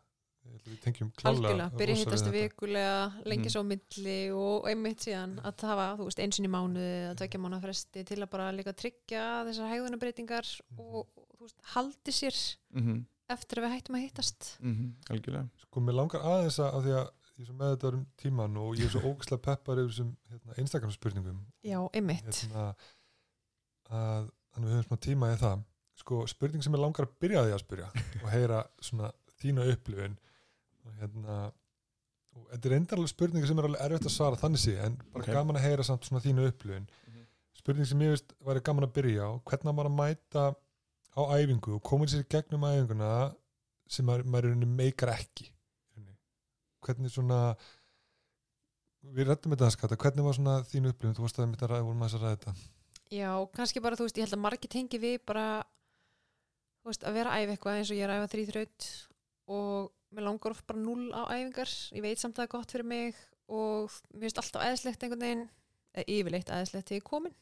Ég held að við tengjum klálega algjörlega, byrja að rosa hittast við þetta. vikulega lengi Mhm. svo á milli og einmitt síðan að hafa, þú veist, eins og í mánuði að tvekja mánu fresti til að bara líka tryggja þessar hegðunarbreytingar Mhm. og, og þú veist, haldi sér mm eftir að við hættum að hittast. Algjörlega. Sko, mér langar aðeins að, af því að ég er svo með þetta um tíman og ég er svo ógislega peppar yfir þessum hérna, Instagram spurningum. Já, einmitt. Hérna, að þannig við höfum smá tíma í það. Sko, spurning sem ég langar að byrja því að spyrja og heyra svona þína upplifun. Og hérna og þetta er endarlega spurningi sem er alveg erfitt að svara þannig sé, en bara Ok. gaman að heyra samt svona þína upplifun. Spurning sem ég veist væri gaman að byrja á hvernig maður að mæta á æfingu og koma sér gegnum æfinguna sem maður, meikar ekki hvernig svona við rættum þetta að skata, hvernig var svona þín upplifun, þú varst að mitt að ræða, já, kannski bara, þú veist, ég held að margir tengi við bara veist, að vera að æfa eitthvað eins og ég er að æfa þrýþraut og mér langar oft bara null á æfingar. Ég veit samt að það er gott fyrir mig og mér finnst alltaf aðeinslegt einhvern veginn eða yfirleitt aðeinslegt til ég komin.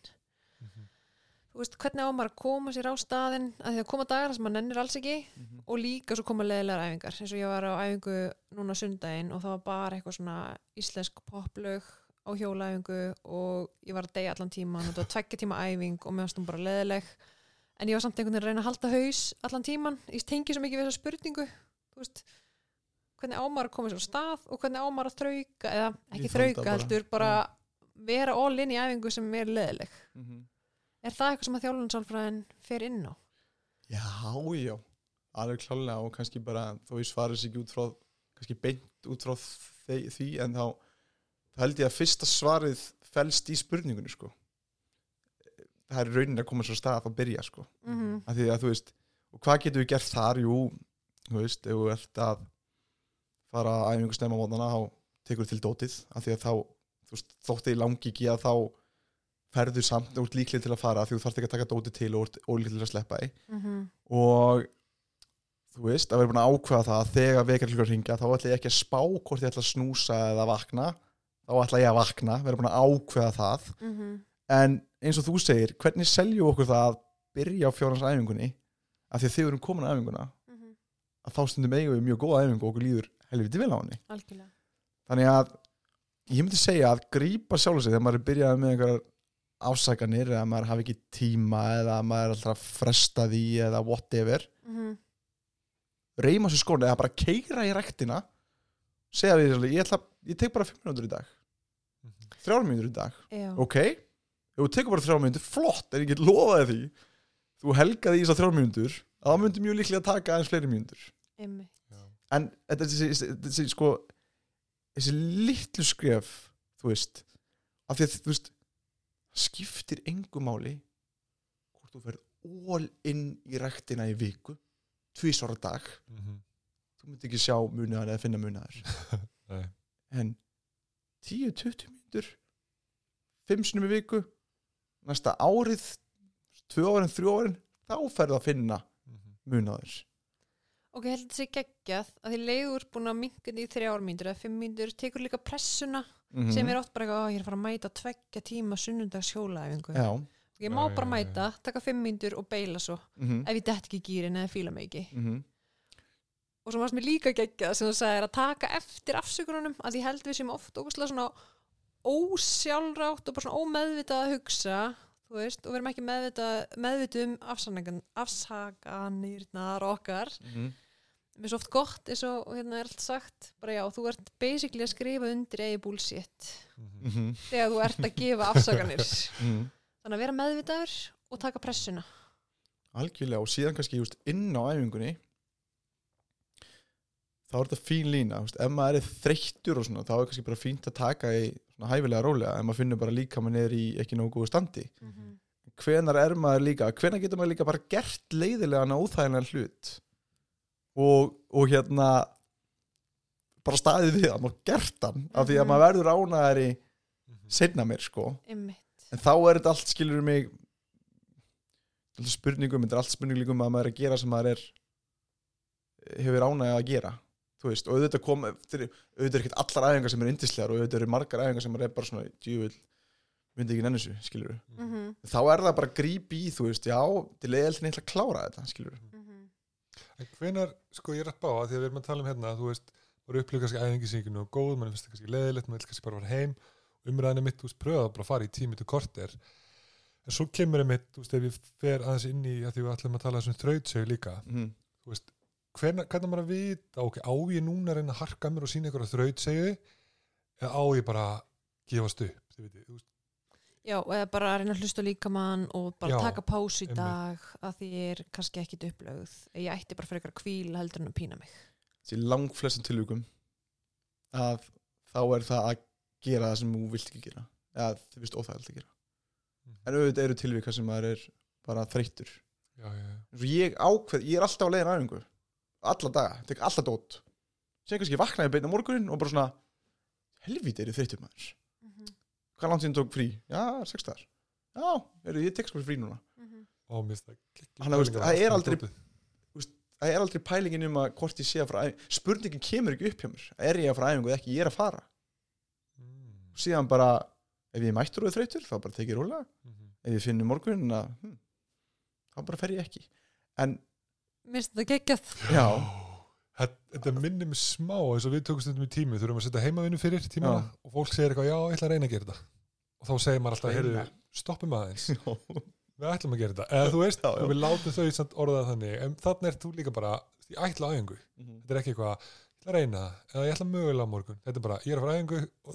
Þú veist, hvernig á maður að koma sér á staðinn? Að því að koma dagar sem maður nennir alls ekki og líka svo koma leðilegar æfingar. Eins og ég var á æfingu núna sundaginn og það var bara eitthvað svona íslensk poplög á hjólaæfingu og ég var að deyja allan tíman og það var tveggja tíma æfing og mér varst hún bara leðileg en ég var samt einhvern veginn að reyna að halda haus allan tíman, ég tengi svo mikið við þessa spurningu veist hvernig ámar sér á stað og hvernig ámar að þrauka eða ekki Viðhalda þrauka bara. heldur bara vera all in í æfingu sem er leðileg Mhm. er það eitthvað sem að þjálfunarsálfræðin fer inn á? Já, já, alveg klálega og kannski bara þó ég svarir sig ekki út frá kannski beint út frá því en þá, þá held ég að fyrsta svarið felst í spurningunni sko. Það er raunin að koma svo stað að byrja sko. Mm -hmm. að því að þú veist, og hvað getur við gert þar? Jú, þú veist, ef þú ert að fara að æfingu snemma mótana þá tekur til dótið. Að því að þá, þú veist, þótti í langi ekki að þá ferðu samt ert líklega til að fara því þú þarft ekki að taka dótið til og ólíklega til að sleppa því Mm og þú veist, að vera búin að ákveða það að þegar vekarklukar ringja þá ætla ég ekki að spá hvort ég ætla að snúsa eða vakna þá ætla ég að vakna, vera búin að ákveða það -hmm. en eins og þú segir, hvernig seljum okkur það að byrja á fjórans æfingunni af því að við erum komin á æfinguna Mhm. að þá stundum eigum við mjög góða æfingu og okkur líður helviti vel á henni algjörlega þannig að ég myndi segja að grípa sjálf sig þegar maður er byrjað með einhverjar ásakanir eða maður hafi ekki tíma eða maður er alltaf að fresta því eða whatever mm -hmm. reyma sér skóna eða bara keira í rektina segja því, ég, ætla, ég tek bara 5 minútur í dag. 3 minútur í dag, Já, ok. Ef þú tekur bara 3 minútur, flott en ég get lofaði því. Þú helgaði í þess að 3 minútur að það myndi mjög líklega að taka aðeins fleiri minútur en þetta er þessi, þessi, þessi sko þessi litlu skref þú veist af því að þú veist skiptir engu máli hvort þú ferð all in í rektina í viku tvísvara dag. Mhm. Þú myndi ekki sjá munaðar eða finna munaðar Nei. en 10-20 mínútur 5 sinum í viku næsta árið 2 árin, 3 árin þá ferðu að finna Mhm. munaðar Ok, ég held að þetta sé geggjað að því leiður búin að minka í þrjár mínútur eða fimm mínútur, tekur líka pressuna mm sem er oft bara eitthvað, "Ó, ég er að fara að mæta tveggja tíma sunnundags hjólaæfingu já. Ég má Já, bara já, mæta, taka fimm mínútur og beila svo mm ef ég dett ekki í gýrin eða fíla mig ekki. -hmm. Og svo varst mér líka geggjað sem þú sagðir að taka eftir afsökununum að ég held við sem oft ógustlega svona ósjálfrátt og bara svona ómeðvitað að hugsa þú veist, og við erum ekki meðvitað meðvitað um afsakan- afsakanirnar okkar mér er svo oft gott eins og hérna er allt sagt bara já, þú ert basically að skrifa undir eigi bullshit Mhm. -hmm. þegar þú ert að gefa afsakanir Mm. þannig að vera meðvitaður og taka pressuna algjörlega og síðan kannski just, inn á æfingunni þá er þetta fín lína just, ef maður er þreyttur og svona þá er kannski bara fínt að taka í svona hæfilega rólega ef maður finnur bara líka maður er í ekki nógu góðu standi hvenar er maður líka hvenar getur maður líka bara gert leiðilega hana óþægilega hlut og, og hérna bara staðið við hann og gert hann af því að Mhm. maður verður ánæðari Mhm. seinna mér sko Einmitt. en þá er þetta allt skilur mig þetta er spurningum, þetta er allt spurningum að maður er að gera sem maður er hefur ánægja að gera þú veist, og auðvitað kom er- auðvitað er ekkert allar æfingar sem eru indislegar og auðvitað eru margar æfingar sem er bara svona djúvill, myndi ekki nenni þessu, skilur Mhm, þá er það bara að grípa í, þú veist, já til eða til að klára þetta, skilur mhm. En hvenar, sko ég er að bá að því að við erum að tala um hérna, þú veist, voru upplýð kannski æfingisíkinu og góð, mann finnst það kannski leðilegt, mann vil kannski bara fara heim, umræðinu mitt, þú veist, pröfa að bara fara í tími til korter. En svo kemur ég mitt, þú veist, ef ég fer aðeins inn í, að því við ætlum að tala þessum þrautsegu líka, mm. þú veist, hvernig, hvernig maður að vita, ok, á ég núna að reyna að harka mér og sína ykkur að þrautsegu, eða á ég bara að gefast upp, Já, eða bara að reyna að hlusta á líkamann og bara Já, taka pásu í dag að því ég er kannski ekkit upplögð. Ég ætti bara fyrir eitthvað kvíl heldur en að pína mig. Því lang flestum tilvíkum að þá er það að gera það sem þú vilt ekki gera. Eða þið vist óþægild að gera. Mhm. en auðvitað eru tilvíka sem maður er bara þreyttur. Já, já, já. eins og ég ákveð, ég er alltaf á leiðin æfingu alla daga, tek alltaf dót. Sem kannski vaknaði beina morgunin og bara svona helvítið er þreyttur maður? Hvað langt síðan tók frí? Já, sex dagar. Já, eru, ég tek sko frí núna. Ó, mér finnst það geggjum Hann, þú veist, það er aldrei- dótið. það er aldrei pælingin um að hvort ég sé að fara æfingu spurningin kemur ekki upp hjá mér. Er ég að fara æfingu eða ekki, ég er að fara. Mm, síðan bara, ef ég mættur og er þreytur þá bara tekið rólega, mhm. ef ég finn um morgun að, hm, þá bara fer ég ekki. En, Mér finnst þetta geggjað. Já. Þetta, þetta minnir mig smá eins og við tökum stundum í tími þurfum að setja heimavinnu fyrir tímana Já. og fólk segir eitthvað, já, ég ætla að reyna að gera þetta. Og þá segir maður alltaf, heyrðu, stoppum aðeins. Við ætlum að gera þetta, eða þú veist Já, já. við látum þau samt orðað þannig. En þannig er þú líka bara, ég ætla að æfingu þetta er ekki eitthvað, ég ætla að reyna eða ég ætla mögulega morgun, þetta er bara, ég er að fara að æfingu og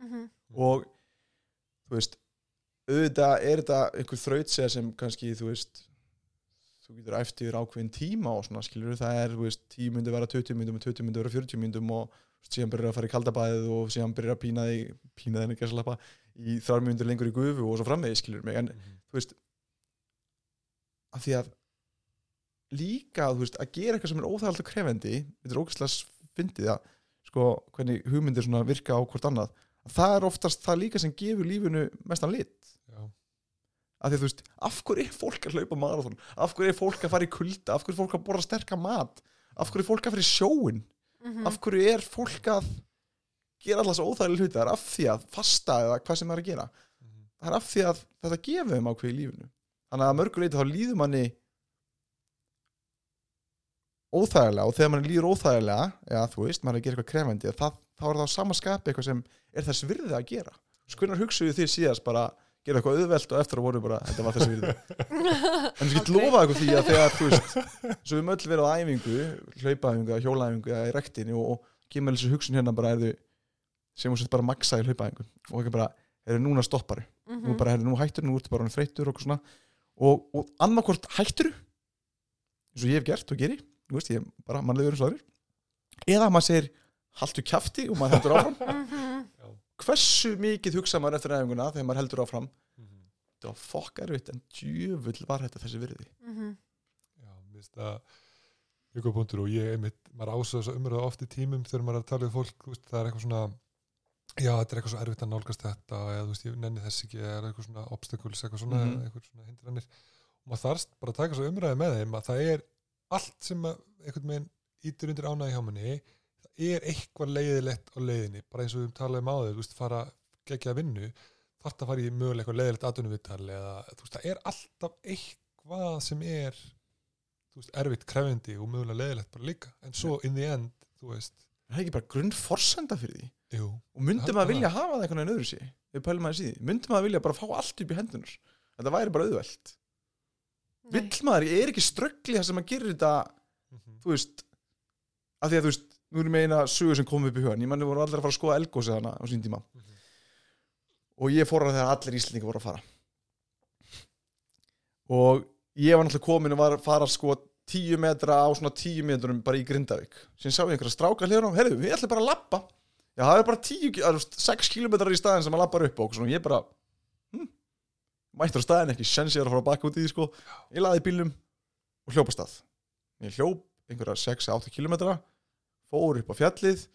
á leiðinni og þú veist auðvitað er þetta einhver þrautsega sem kannski þú veist þú getur eftir ákveðin tíma og svona skilur það er, þú veist, 10 myndi vera 20 myndum og 20 myndi vera 40 myndum og þú veist, síðan byrjar að fara í kaldabæðið og síðan byrjar að pína þig pína þig ekki að slappa í þrjár myndir lengur í gufu og svo framvegi skilur mig. En þú veist að því að líka þú veist, að gera eitthvað sem er óþægald og krefendi þetta er ógæslega fyndið að sko, hvernig hugmyndir svona virka á hvort annað. að það er oftast það líka sem gefur lífinu mestan lit. Já, að því að þú veist, af hverju er fólk að hlaupa marathon? Af hverju er fólk að fara í kulda? Af hverju er fólk að borða sterka mat? Af hverju er fólk að fara í sjóin Mhm. af hverju er fólk að gera alltaf svo óþægilega hluti það er af því að fasta eða hvað sem það er að gera. Mhm. það er af því að þetta gefur þeim ákveð í lífinu. Þannig að að mörgu leiti þá líður manni óþægilega og þegar manni líður óþægilega eða þú veist, manni er að gera eitthvað krefendi það, þá er það á sama skapi eitthvað sem er þess virði að gera. Skunar hugsuðu þið síðast bara gera eitthvað auðvelt og eftir að voru bara þetta var þess virði. En þú getur lofað eitthvað því að þegar þú veist svo við möll verið á æfingu hlaupaæfingu hjólaæfingu eða í rektinni og, og kemur þessi hugsun hérna bara er þau sem þú sett bara maksa í hlaupaæfingu. Og ekki bara, er núna stoppari Mhm. nú bara, herri, nú hættur, nú ertu bara hann þreyttur og og, og annarkvort hættur eins og ég hef gert og geri þú veist, ég bara eða maður segir, haltu kjafti og maður heldur áfram. Hversu mikið hugsa maður eftir æfinguna þegar maður heldur áfram? Það var fokk erfitt en djöfull var þetta þessi virði. Já, mér finnst það góð punktur og ég einmitt, maður ásöða þess að umröða oft í tímum þegar maður er að tala við fólk, veist, það er eitthvað svona já, þetta er eitthvað svo erfitt að nálgast þetta eða þú veist, ég nenni þess ekki, eða eitthvað svona obstacles, eitthvað svona, mm eitthvað svona hindranir. Og maður þarst bara að taka svo umræði með þeim að það er allt sem að einhvern veginn ítur undir ánæði hjá manni er eitthvað leiðilegt á leiðinni bara eins og við talaðum á þau, þú veist, fara gegja að vinnu, þarf að fara í mögulega eitthvað leiðilegt atvinnuvittal eða þú veist, það er alltaf eitthvað sem er þú veist, erfitt krefindi og mögulega leiðilegt bara líka, en svo in the end þú veist, það er ekki bara grunn forsenda fyrir því? Jú, og myndi Held maður það. vilja hafa það einhvern veginn öðru sig við pælum maður síði, myndi maður vilja bara fá allt upp í hendunar þetta væri bara auðvelt. Vill maður, ég er ekki ströggli það sem maður gerir þetta, þú veist af því að þú veist, nú erum við eina sögur sem kom upp í hugan, ég manni voru allir að fara að skoða elgósið hana á sín tíma. Mhm. og ég fór að þegar allir íslendingar voru að fara. Og ég var náttúrulega komin og var að fara sko tíu metra á svona tíu metrum bara í Grindavík. Sem sá ég einhverja stráka hljóðan og herðu, við ætlum bara að lappa já, það er bara tíu, það er sex kilometrar í staðin sem maður lappar upp og svona, ég bara hm, mættur á staðin ekki, sens ég er að fara baka út í því sko. Ég laði í bílnum og hljópa stað. Ég hljóp einhverja 6-8 kilometra fór upp á fjallið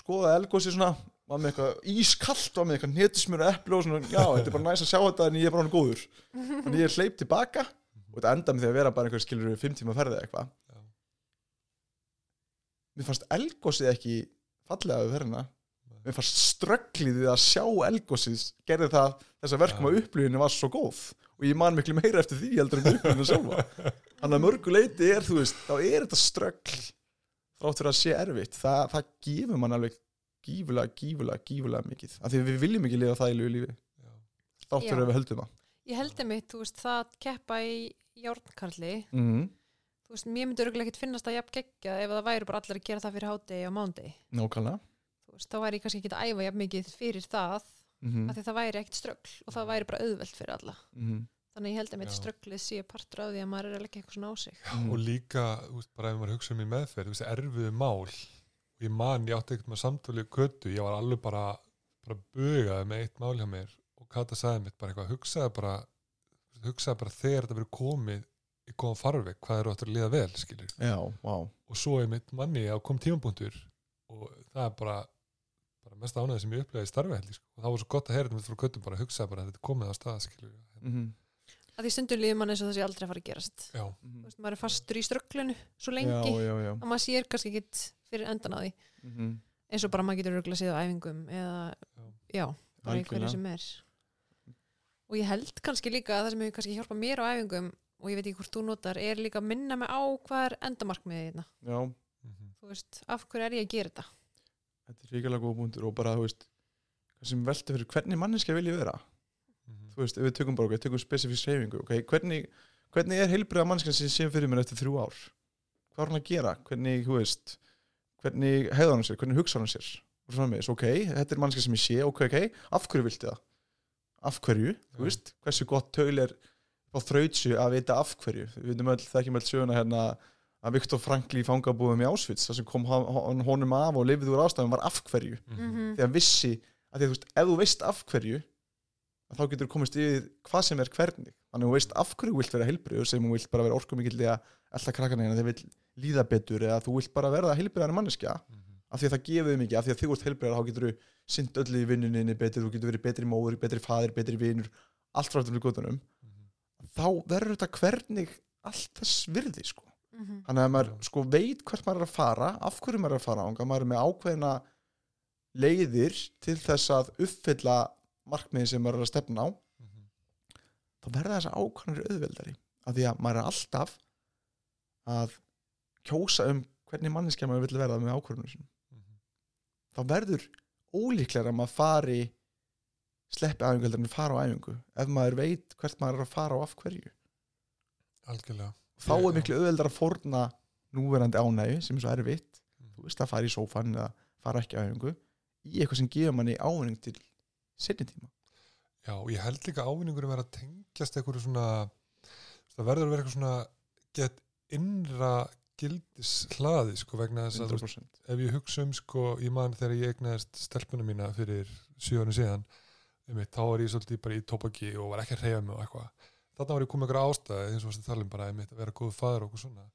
skoðaði elgósi svona var með eitthvað ískallt, var með eitthvað netismjör og eplu og svona, já, þetta er bara næst að sjá þetta en ég er bara hann góður. Þannig ég hleyp tilbaka og þetta enda með því að vera bara einhver skilur við fimm tíma ferði eitthvað. Mér fannst elgósið ekki fallega við ferðina. Nei. mér fannst strögglið við að sjá elgósið gerði það þess að verkum að upplifinu var svo góð. Og ég man miklu meira eftir því heldur en upplifinu sjálfa. Þannig að mörgu leiti er þú veist þá er þetta ströggl þrátt fyrir að sé erfitt það, það gefur mann alveg gífulega, gífulega, gífulega mikið af því við viljum ekki lifa það í lífi Já. þrátt fyrir að við höldum það Ég heldur mitt, þú veist, það að keppa í járnkarli, mm. þú veist, mér myndi örgulega ekkert finnast það jafn geggja ef það væri bara allir að gera það fyrir hádegi og mándegi. nákvæmlega Þú veist, þá væri ég kannski ekki að æfa jafn mikið fyrir það, mm af því það væri ekkert ströggl og það væri bara auðvelt fyrir alla. -hmm. Þannig ég held að mitt Já. strögglið sé partur af því að maður er að leggja eitthvað svona á sig. Mhm. og líka, veist, bara ef maður hugsa um í meðferð, þú veist, erfiðu mál og ég man, ég átti ekkert með samtalið köttu, ég var alveg bara bara bugaði með eitt mál hjá mér og Kata sagði mitt bara eitthvað, hugsaði bara hugsaði bara þegar þetta verið komið í góðan farveg, hvað eru áttur að liða vel skilur, já, vá og svo er mitt manni að kom tímapunktur og það er bara bara mest ánægði sem ég upplegaði í starfi held ég, sko. og það var svo gott að heyra þetta frá köttum bara hugsaði bara að þetta er komið á stað skilur mm Að því stundum líður mann eins og það sé aldrei að fara að gerast. já, Þú veist, maður er fastur í strögglinu svo lengi já, já. að maður sér kannski ekkit fyrir endan á því. Mm Eins og bara maður getur örgulega séð á æfingum eða, já, bara í hverju Algjörlega. sem er. Og ég held kannski líka að það sem hefur kannski hjálpað mér á æfingum og ég veit ekki hvort þú notar, er líka að minna mig á hvað er endamarkmiðið þarna. já, mhm, Þú veist, af hverju er ég að gera þetta? þetta er ríkilega góða punktur og bara, þú veist hvað sem velta fyrir hvernig manneskja vil ég vera mhm, þú veist, ef við tökum bara, ok, tökum spesifík sreifingu, ok, hvernig, hvernig er heilbriða manneskja sem sé fyrir mér eftir þrjú ár? Hvað er hann að gera, hvernig, þú veist hvernig hegða hann sér, hvernig hugsa hann sér? Og svo framvegis, ok, þetta er manneskja sem ég sé ok, ok, af hverju viltu það? Af hverju, þú veist, hversu gott töl er á þrautsu að vita af hverju? Við veitum öll, þekkjum öll söguna hérna að Viktor Frankli í fangabúðum í Ásvits það sem kom hon- hon- honum af og lifið úr ástæðum var af hverju. Mhm, því að vissi að því þú veist, ef þú veist af hverju þá getur þú komist yfir hvað sem er hvernig. Þannig að þú veist af hverju þú vilt vera heilbriður sem þú vilt bara vera orkumikill í að alltaf krakkana hérna þeir vill líða betur eða þú vilt bara verða heilbriðan manneskja. Mhm, af því að það gefur þig mikið, af því að þú ert heilbriðar þá getur þú sint öllu í vinnuninni betur þú getur verið betri móður, betri faðir, betri vinur allt frá þetta við gotunum mhm. þá verður þetta hvernig allt þess virði sko. Mm -hmm. þannig að maður sko veit hvert maður er að fara af hverju maður er að fara ánga, maður er með ákveðina leiðir til þess að uppfylla markmiðin sem maður er að stefna á mhm. þá verða þess að ákvæmur auðveldari af því að maður er alltaf að kjósa um hvernig manneskja maður vill verða með ákvörðunum sinum Mhm. þá verður ólíklega að maður fari sleppi æfingu heldur en fara á æfingu ef maður veit hvert maður er að fara og af hverju algjörlega þá er miklu auðveldar að forna núverandi ánægi sem er svo erfitt Mhm. þú veist að fara í sófan eða fara ekki á æfingu í eitthvað sem gefur manni ávinning til setni tíma. Já, og ég held líka ávinningur að vera að tengjast eitthvað svona það verður að vera eitthvað svona get innra gildis hlaði sko vegna þess að veist, 100% ef ég hugsa um sko, ég man þegar ég egnaðist stelpunum mína fyrir árum síðan einmitt, þá var ég svolítið bara í tópaki og var ekki að reyja mig og eitthvað. Þarna var ég komið eitthvað ástæði eins og varst að tala um bara einmitt, að vera góð faður og eitthvað svona.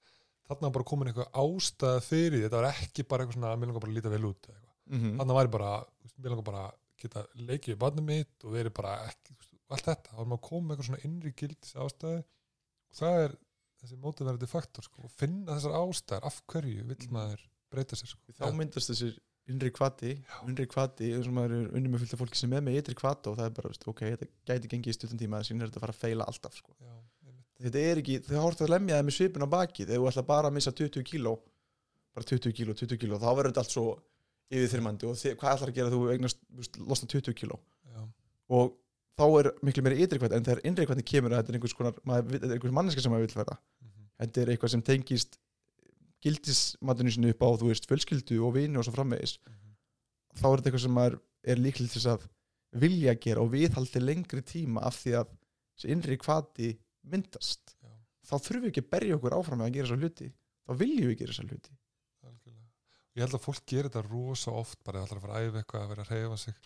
Þarna var bara komin eitthvað ástæði fyrir þetta var ekki bara eitthvað svona að mér langar bara að líta vel út mm -hmm. þannig var ég bara, mér langar bara geta leikið í barnum mitt og verið bara ekki, allt þetta, þá er maður að koma með eitthvað svona innri gildis ástæði og það er þessi mótiverandi faktor sko, og finna þessar ástæðar, af hverju vill Mhm. maður breyta sér sko. þá myndast þessir innri kvati innri kvati, eins og maður er unni með fullt af fólki sem er með ytri kvata og það er bara, veist, ok, þetta gæti gengið í stuttan tíma sín er þetta að fara að feila alltaf sko. Já, þetta er ekki, þau hórst að lemja það með svipun á baki þegar þú ætla bara að missa 20 kíló bara 20 kíló, 20 kíló þá verður þetta allt svo yfirþyrmandi og þið, hvað ætlar að gera þú eignast, losna 20 kíló? Og þá er miklu meiri ytri kvati en þegar innri kvati kemur að þetta er einhvers konar maður, er einhvers manneska sem maður vil verða. Mhm, þetta er eitthvað sem tengist gildismatinu sinni upp á þú veist, fjölskyldu og vini og svo framvegis. Mhm, þá er þetta eitthvað sem maður er líklega til þess að vilja gera og viðhaldi lengri tíma af því að þessi innri kvati myndast. Já, þá þurfum við ekki að berja okkur áfram með að gera þessa hluti. Þá viljum við gera þessa hluti. Ég held að fólk gerir þetta rosa oft bara að ætla að fara að æfa eitthvað, að vera að reyfa sig.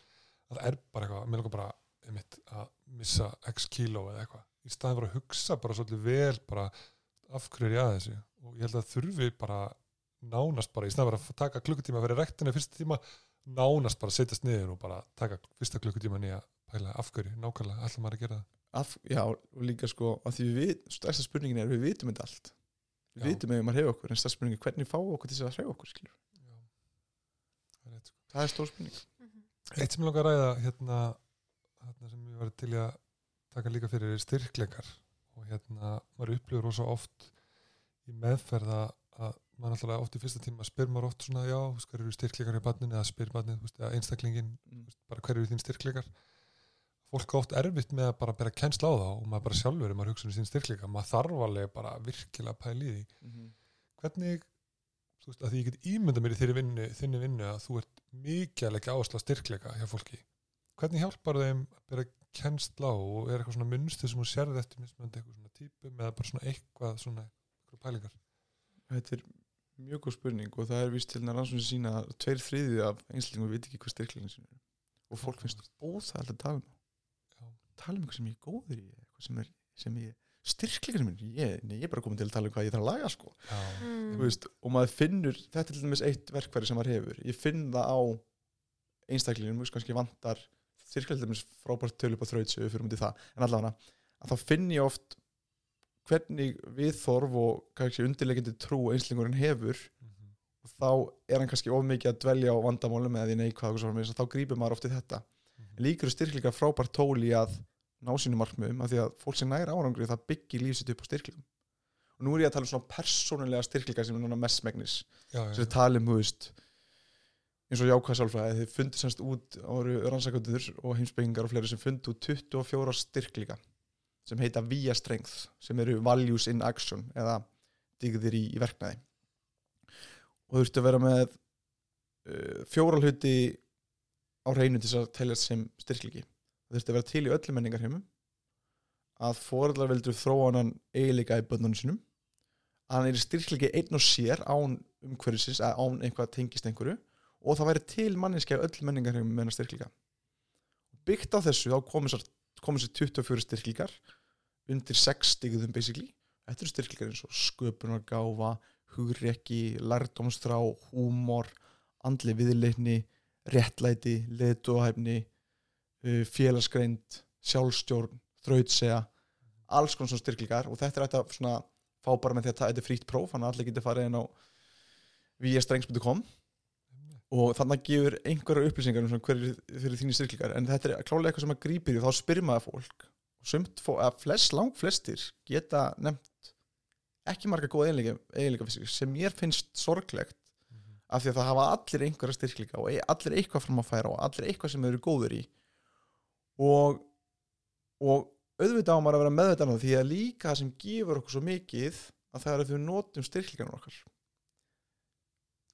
Að það er bara eitthvað, mér langar bara einmitt, að missa x kíló eða eitthvað. Í staðin fyrir að hugsa bara svolítið vel bara af hverju er ég að þessu? Og ég held að þurfi bara nánast bara í staðin fyrir að taka klukkutíma að vera í rektinu fyrsta tíma, nánast bara setjast niður og bara taka fyrsta klukkutíma nýja pæla af hverju, nákvæmlega, ætla maður að gera það? Af, já, og líka sko að því við, stærsta spurningin er við vitum þetta allt. Við Já. vitum ef maður hefur okkur en stærsta spurningin er hvernig við okkur til þess að hreyfa okkur skilur. Það er sko. Er stór spurning. Mhm. Eitt sem ég langar að ræða hérna, hérna sem ég var til að taka líka fyrir er styrkleikar. Og hérna maður upplifur rosa oft í meðferða að maður alltaf oft í fyrsta tíma spyr maður oft svona já, hver eru styrkleikar í barninu? Eða spyr barnið, þú veist, eða einstaklingin Mm. þú veist, bara hver eru þín styrkleikar? Fólk á oft erfitt með að bara bera kennsla á þá og maður bara sjálfur er maður hugsa um sín styrkleika. Maður þarf alveg bara virkilega að pæla í því. Mhm. hvernig þú veist, að því ég get ímynda mér í vinnu, þinni vinnu að þú ert mikið að leggja áherslu á styrkleika hjá fólki. Hvernig hjálpar þeim að bera kennsla á og er eitthvað svona munstu sem þú sérði eftir mismöndi eitthvað svona típum eða bara svona eitthvað svona eitthvað pælingar? Þetta er mjög góð spurning og það er vist til að rannsóknir sína að tveir þriðið af einslingum veit ekki hvað styrklegin sinni er. Og fólk finnst óþægilega að tala um tala um eitthvað sem ég er góður í eitthvað sem er, sem ég styrkleikar minn, ég, nei, ég er bara komin til að tala um hvað ég þarf að laga sko já, Mm. Þú veist, og maður finnur, þetta er til dæmis eitt verkfæri sem maður hefur, ég finn það á einstaklinum, þú veist kannski vantar styrklega til dæmis frábært tölu upp á þraut sem við fyrir um til það, en allavega að þá finn ég oft hvernig viðþorf og kannski undirleikindi trú einslingurinn hefur mhm, og þá er hann kannski of mikið að dvelja á vandamálum eða því neikvæð og svo þá grípur maður oft í þetta mhm. en líkur styrkleika frábært tól í að ná sínum markmiðum af því að fólk sem næra árangri það byggir líf sitt upp á styrkleikum. Og nú er ég að tala um svona persónulega styrkleika sem er núna mestmegnis já, já, sem við talum, þú veist eins og jákvæð sálfræði, þeir fundu semst út áru rannsakundur og heimsbyggingar og fleiri sem fundu út 24 styrklíka sem heita via strength sem eru values in action eða digðir í, í verknæði og þú þurftu að vera með uh, fjóra hluti á hreinu til þess að teljast sem styrklíki það þurftu að vera til í öllum menningarheimum að foreldrar vildu þróa hann eiginleika í bönnunum sinum að hann er styrklíki einn og sér án umhverfisins, án eitthvað tengist einhverju og það væri til manninskja öll menningar með hennar styrklíka byggt á þessu þá komið sér, komið sér 24 styrklíkar undir 6 stigðum basically. Þetta eru styrklíkar eins og sköpunargáfa hugrekki, lærdómstrá húmor, andli viðleitni réttlæti, leðdóhæfni uh, félagsgreind sjálfstjórn, þrautsega alls konar svona styrklíkar og þetta er þetta svona fá bara með því að þetta er frýtt próf þannig að allir getur farið inn á viastrengs.com og þannig að gefur einhverja upplýsingar um svona hverju fyrir þínir styrklingar en þetta er klálega eitthvað sem að grípir í og þá spyrir maður fólk. Og sumt, fó, að flest, lang flestir geta nefnt ekki marga góða eiginleika sem mér finnst sorglegt Mhm. af því að það hafa allir einhverja styrklinga og e- allir eitthvað fram að færa og allir eitthvað sem eru góður í og og auðvitað á maður að vera meðvitað á því að líka það sem gefur okkur svo mikið að það er að við notum styrklingarnar okkar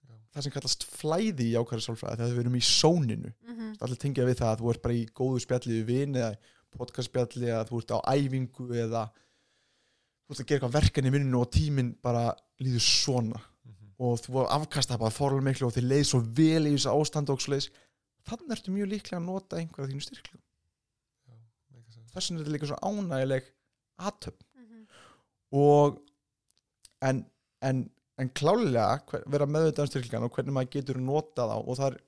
Já. það sem kallast flæði í ákvæður sálfræði þegar við erum í sóninu Mhm. allir tengja við það að þú ert bara í góðu spjalli við vin eða podcastspjalli eða þú ert á æfingu eða þú ert að gera eitthvað verkan í vinninu og tíminn bara líður svona Mhm. og þú afkasta það bara fórlega miklu og þið leið svo vel í þessu ástand og svo leiðis þannig ertu mjög líklega að nota einhverja þínu sense. Þess vegna er þetta líka svo ánægileg aðtöp Mhm. og en, en, en klálega hver, vera meðvitað um styrklingan og hvernig maður getur notað á og það er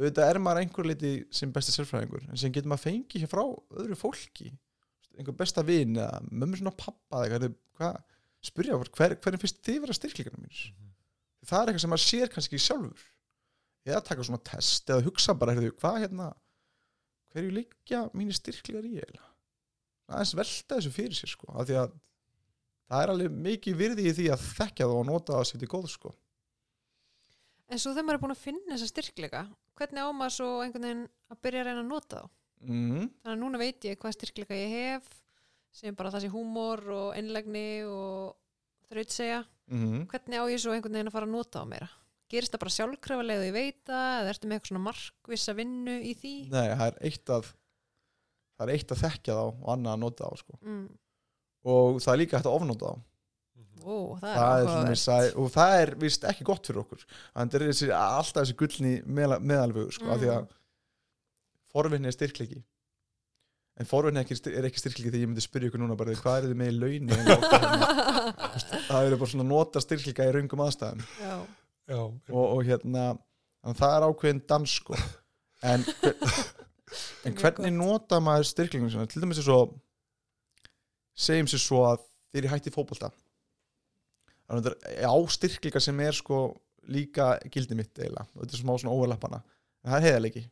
auðvitað er maður einhver liti sem besti sérfræðingur en sem getur maður fengið hér frá öðru fólki. Einhver besta vin eða mömmu svona pappa eða hvað, spyrja hver, hvernig finnst þið vera styrklingarna mínir? Mhm. það er eitthvað sem maður sér kannski sjálfur. Eða taka svona test eða hugsa bara, hvað hérna hverju liggja mínir styrklingar í eiginlega aðeins velta þessu fyrir sér sko, af því að það er alveg mikið virði í því að þekkja það og nota það sér til góð sko. En svo þegar maður er búin að finna þessa styrkleika, hvernig á maður svo einhvern veginn að byrja að reyna að nota þá? mm. Þannig að núna veit ég hvað styrkleika ég hef, sem bara það sé húmor og einlegni og þrautsegja. Mm. Hvernig á ég svo einhvern veginn að fara að nota á meira? Gerist það bara sjálfkrafalega og ég veit það, eða ertu með eitthvað svona markvissa vinnu í því? Nei, það er eitt að það er eitt að þekkja þá og annað að nota þá sko. Mm. og það er líka hægt að ofnota þá Mhm. Ó, það er það er það, og það er vist ekki gott fyrir okkur þannig er þessi, alltaf þessi gullni meðal, meðalvögu sko, mm. því að forvinni er styrklegi en forvinni er ekki, er ekki styrklegi þegar ég myndi spyrja ykkur núna bara hvað er þið með í launi það eru bara svona nota styrklega í raungum aðstæðum Já, Já, og, og hérna að það er ákveðin dans sko en, en hvernig nota maður styrklingum sinna til dæmis er svo segjum sér svo að þeir eru hætti í fótbolta. Þannig að þetta er á styrklinga sem er sko líka gildi mitt eiginlega. Og þetta er smá svona overlappana en það er heiðalegi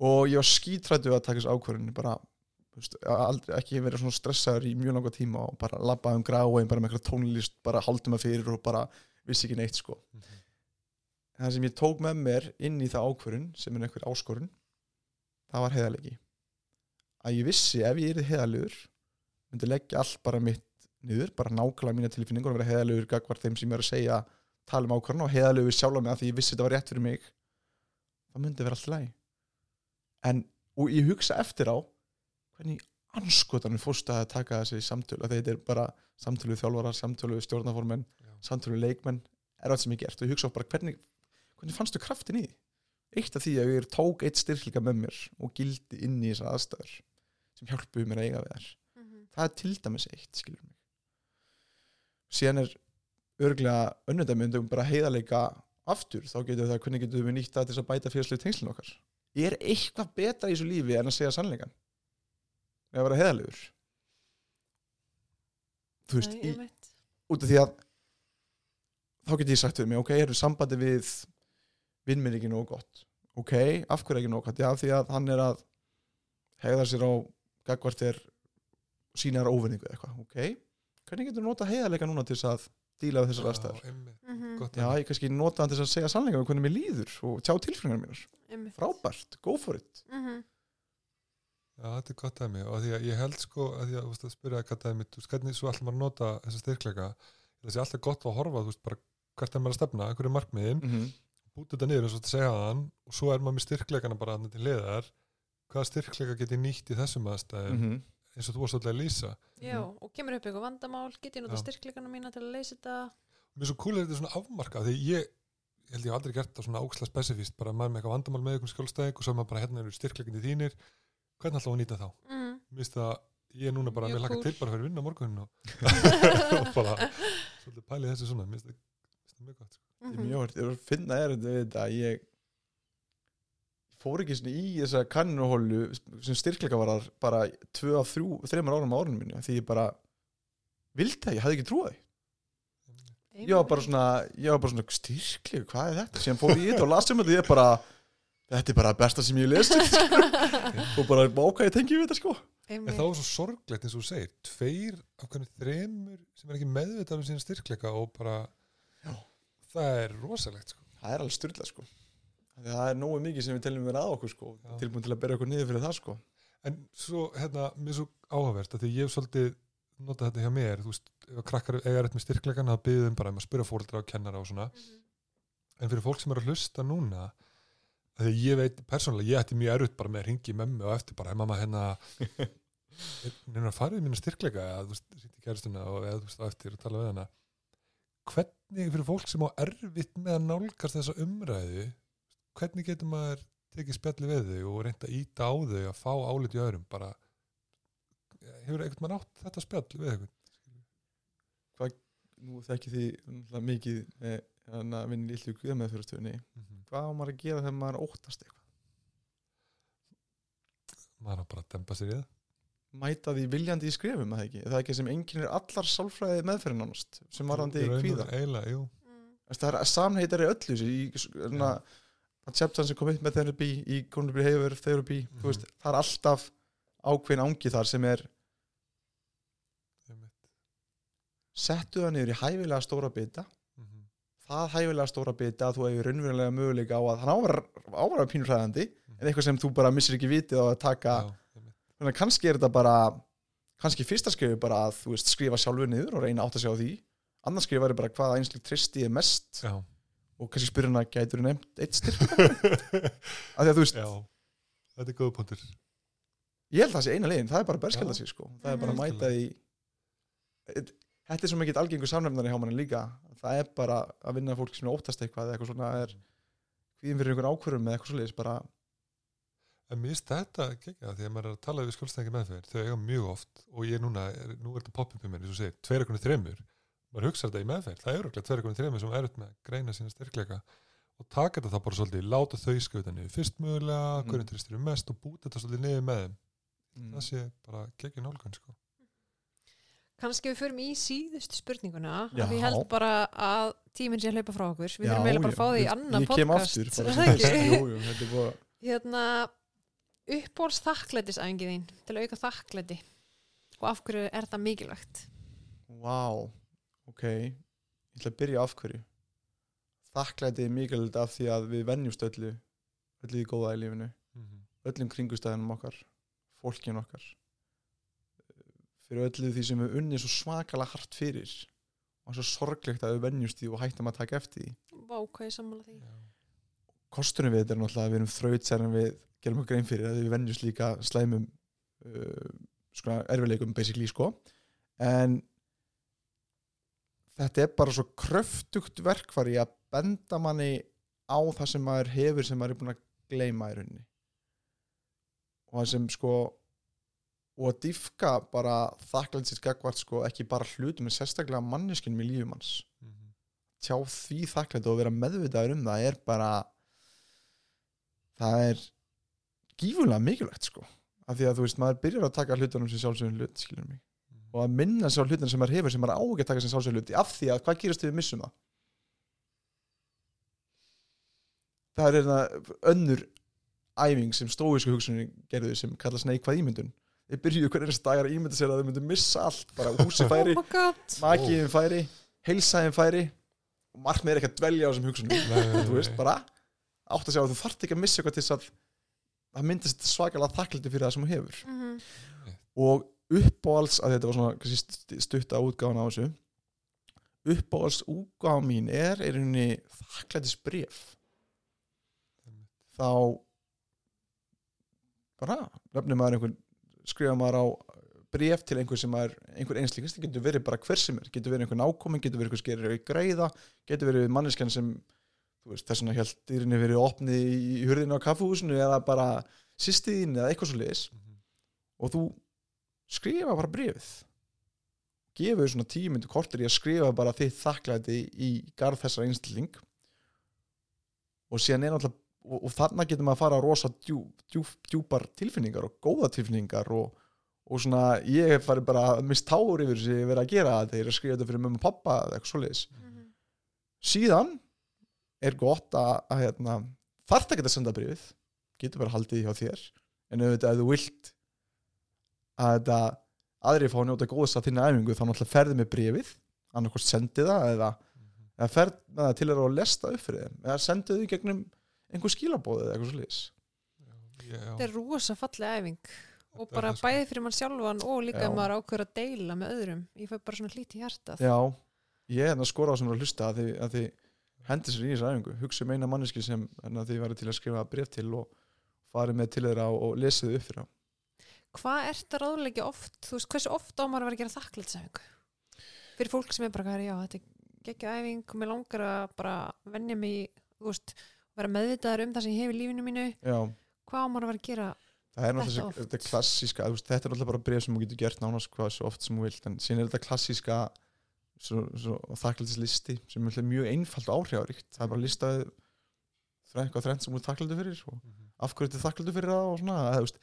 og ég var skítrættu að taka þessu ákvörðin bara, veist, aldrei, ekki verið svona stressaður í mjög langa tíma og bara labba um gráin, bara með eitthvað tónlist bara haldum að fyrir og bara vissi ekki neitt sko. Mhm. en það sem ég tók með mér inn í það ákvörðun sem er einhver áskorun það var heiðalegi að ég vissi ef ég er heiðalegur myndi leggja allt bara mitt niður, bara nákvæmlega mína tilfinningur og vera heiðalegur gagvar þeim sem ég er að segja tala um ákvörðun og heiðalegur sjálf með að því ég vissi þetta var rétt fyrir mig það myndi vera allt læg en, og ég hugsa eftir á hvernig anskotanum fórstu að taka þessi samtölu þetta er bara samtölu þjálfara, samtölu stjórnaformenn Já. samtölu leikmenn er allt sem ég gert. Og ég hugsa á bara hvernig, hvernig fannstu kraftin í því eitt af því að ég tók eitt styrkleika með mér og gildi inn í þessar aðstæður sem hjálpuðu mér að eiga við þær. Mhm. það er til dæmis eitt, síðan er örglega önnudæmi um bara heiðarleika aftur, þá getur það, hvernig getur við nýtt til þess að bæta félagslegu tengslinn okkar? Er eitthvað betra í þessu lífi en að segja sannleikan með að vera heiðarlegur? Þú veist, Nei, í, út af því að þá get ég sagt við mig, ok, eru sambandi við vinn minn ekki nógu gott ok, af hverju ekki nógu gott, já því að hann er að hegða sér á gagvart er sínar óvinningu eða eitthvað, ok hvernig getur nota heiðarleika núna til þess að díla við þessar einmitt. Mhm. Gott já, dæmi. ég kannski nota hann til þess að segja sannleika um hvernig mér líður og tjá tilfengar mínar Einmitt. frábært, go for it Mhm. Já, þetta er gott dæmi og því að ég held sko að því að, þú veist, að spyrja hvað dæmi, þú veist, hvernig svo ætlum maður að nota þessa styrkleika, sé alltaf gott að horfa, þú veist, bara hvert er maður að stefna, hverju er markmiðin, mm -hmm. Búta þetta niður eins og þetta segja þann og svo er maður með styrkleikana bara þarna til liðar, hvaða styrkleika get ég nýtt í þessum aðstæðum, Mhm. eins og þú varst alltaf að lýsa. Já, og kemur upp eitthvað vandamál, get ég nota styrkleikana mína til að leysa þetta Mér er svo cool er þetta svona afmarkað, því ég, ég held ég aldrei gert það svona óksla spesifíst, bara maður með eitthvað vandamál með einhvern skjólstæðing og svo er maður bara hérna eru styrkleikindi þínir, hvernig við að nýta þá? mm. Mér finnst það, ég er núna bara að laka til bara fyrir vinna morgunin og, bara svolítið pælið þessu svona, mér finnst það- mér finnst það mjög gott. Ég er Mhm. mjög vart, ég er að finna er þetta við þetta að ég fór ekki svona í þessa kannuhólu sem styrkleika var bara tvö af þrjú, þreymar árum á árunum minni því ég bara vildi það, ég hafði ekki trúið ég var bara svona, ég var bara svona styrkleika, hvað er þetta? Síðan fór ég í þetta og las um þetta og ég bara þetta er bara besta sem ég lesi og bara báka ég tengi við þetta sko En það var svo sorglegt eins og þú segir, tveir af hvernig þremur sem er ekki meðvitað um sína styrkleika og bara, Já. Það er rosalegt sko. það er alveg styrla sko. Af því að það er nógu mikið sem við teljum vera að okkur sko. Tilbúin til að bera okkur niður fyrir það sko. En svo, hérna, mér er svo áhugavert að því ég hef svolítið notað þetta hjá mér, þú veist, ef að krakkar eiga rétt með styrkleikan, þá byggðum bara um að spyrja fóreldra og kennara og svona, Mhm. en fyrir fólk sem er að hlusta núna að því ég veit, persónulega, ég ætti mjög erut bara með að ringi mömmu og eftir bara, "Hey, mamma, hérna neina farið mínu styrkleika? Eða, þú veist, ringi kæristuna og eða, þú veist, eftir og tala við hana hvernig fyrir fólk sem á erfitt með að nálgast þessa umræðu hvernig getur maður tekið spjalli við þau og reynda að íta á þau að fá álit í öðrum? Bara hefur einhvern mann átt þetta spjall við einhvern? Nú þekki því mikið með að vinna lillu guða með fyrirstöðunni hvað á maður að gera þegar maður óttast eitthvað? Maður á bara að dempa sér í það mæta því viljandi í skrefum að það ekki Er það ekki sem enginn er allar sálfræði meðferðin nánast sem varðandi Í kvíða eiginlega, jú. Mm. Það er í öllu þessu, í að chapter sem kom upp með therapy í Conor Behavior Therapy Mhm. þú veist, það er alltaf ákveðin ángi þar sem er settu það niður í hæfilega stóra bita Mhm. það hæfilega stóra bita að þú hefur raunverulega möguleika á að hann ávara pínur hræðandi en eitthvað sem þú bara missir ekki vitið á að taka Já. Þannig að kannski er þetta bara kannski fyrsta skrifi bara að þú veist skrifa sjálfur niður og reyna átt að sjá því. Annars skrifa er bara hvaða einslega tristi er mest Já. og kannski spyrir hann að gætur nefnt eitt styrk af því að þú veist, Já, þetta er góða punktur. Ég held að það sé eina leiðin það er bara berskjölda Já. sig sko. Það er bara að mæta því þetta er svo mikið algengur samnefnari hjá manni líka. Það er bara að vinna fólk sem er óttast eitthvað eða eitthvað svona er hvíðin fyrir einhver ákvörum eða eitthvað svoleiðis bara En mér finnst þetta gegja því að maður er að tala við skjólstæðingi meðferð, þau eiga mjög oft og ég núna, er, nú er þetta poppið með mér, eins og segir, tveir ekkurinn þremur, maður hugsa þetta í meðferð, það er örugglega tveir ekkurinn þremur sem er með að greina sína styrkleika og taka þetta þá bara svolítið, láta þau skauta niður fyrst mögulega, Mm. hverjum tristir við mest og búta þetta svolítið niður með þeim, mm. það sé bara gegja nálgun sko. Kannski við förum í síðustu spurninguna því ég held bara að tíminn sé að hlaupa frá okkur við þurfum eiginlega bara að fá því annan ég kem podcast er ekki? er hérna uppbóls þakklætisæfingið þín til að auka þakklæti? Og af hverju er það mikilvægt? Vá, ok. Ég ætla að byrja af hverju. Þakklæti er mikilvægt af því að við venjumst öllu öllu í góða í lífinu. Mhm. öllum kringustæðinum okkar fólkin okkar. Fyrir öllu því sem við unnið svo svakalega hart fyrir og svo sorglegt að við venjumst því og hættum að taka eftir því. Vá, hvað er sammála því? Já. Kostunum við þetta er náttúrulega að við erum þraut en við gerum okkur grein fyrir að við venjumst líka slæmum uh, svona erfileikum basically sko. En þetta er bara svo kröftugt verkfari að benda manni á það sem maður hefur sem maður er búin að gleyma í rauninni. Og það sem sko og að dýfka bara þakklæðsins gagvart sko ekki bara hlutum en sérstaklega manneskinum í lífum hans Mhm. tjá því þakklætt og vera meðvitaður um það er bara það er gífulega mikilvægt sko. Af því að þú veist, maður byrjar að taka hlutunum sem sjálfsögum hlut, skilur mig. Mhm. og að minna sér á hlutunum sem maður hefur sem maður á ekki að taka sem sjálfsögum hluti. Af því að hvað gerist ef við missum það? Það er hérna önnur æfing sem stóísku hugsunin gerðu sem kallast neikvað ímyndun. Þeir byrjuðu hvernig dagar að ímynda sér að þau myndu missa allt. Bara húsi færi, Oh makiðin færi heilsaðin færi. Og markmið er ekki að dvelja á þessum hugsunum. Nei, nei, þú veist, bara átt að sjá að þú þarft ekki að missa eitthvað til þess að það myndist svakalega þakkliti fyrir það sem þú hefur. Mhm. og uppáhalds að þetta var svona kannski st- stutta útgáðan á þessu uppáhalds útgáðan mín er er henni þakklætis bref þá bara nefnir maður einhvern skrifa maður á bref til einhver sem er einhver einslíkast, það getur verið bara hver sem er. Getur verið einhver nákomin, getur verið einhver skerir í greiða getur verið manneskjan sem þess vegna held dýrinni verið opnið í hurðinu á kaffehúsinu eða bara sýstiðin eða eitthvað svo liðis Mhm. og þú skrifa bara brefið gefur svona tíu myndu kortir í að skrifa bara þitt þakklæti í garð þessar einstilling og síðan er náttúrulega og, og þarna getur maður að fara á rosa djú, djú, djúpar tilfinningar og góða tilfinningar og, og svona ég hef farið bara að mist táur yfir þessi verið að gera þegar ég er að skrifa þetta fyrir mömmu og pappa eða eitthvað svoleiðis Mhm. síðan er gott að, að hérna, þarft ekki að senda brifið getur bara haldið því hjá þér en auðvitað ef þú vilt að þetta aðri fá að njóta góðs að þinna æfingu þá náttúrulega ferði með brifið annarkost sendi það eða, eða ferð með það til og lesta upp fyrir þeim eða sendi þau í gegnum einhver skilabóð eða eitthvað svo liðs Já, já. Þetta er rosa falleg æfing og bara sko. bæði fyrir mann sjálfan og líka Já. ef maður ákveður að deila með öðrum ég fæ bara svona hlít í hjartað já, ég er hérna að skora á sem að hlusta að þið, að þið hendi sér í þessu æfingu hugsa um eina manneski sem þið væri til að skrifa bref til og farið með til þeirra og, lesið upp fyrir þá Hvað ert að ráðleggja oft, þú veist, hversu oft á maður að vera að gera þakklætsæfingu? Fyrir fólk sem er bara, já, þetta er geggja æfing og mér langar að bara venja mig, þú veist, vera meðvitaður um það sem ég hef í lífinu mínu. já, Hvað á maður að vera að gera? Það er Þetta þessi- oft. þetta klassíska, þú veist, þetta er náttúrulega bara bref sem þú getur gert nánast hvað svo oft sem þú vilt en síðan er þetta klassíska þakklætislisti sem er mjög einfalt og áhrifaríkt það er bara listaði eitthvað þrennt sem þú er þakklætu fyrir og Mhm. af hverju þetta þakklætu fyrir það og svona þú veist,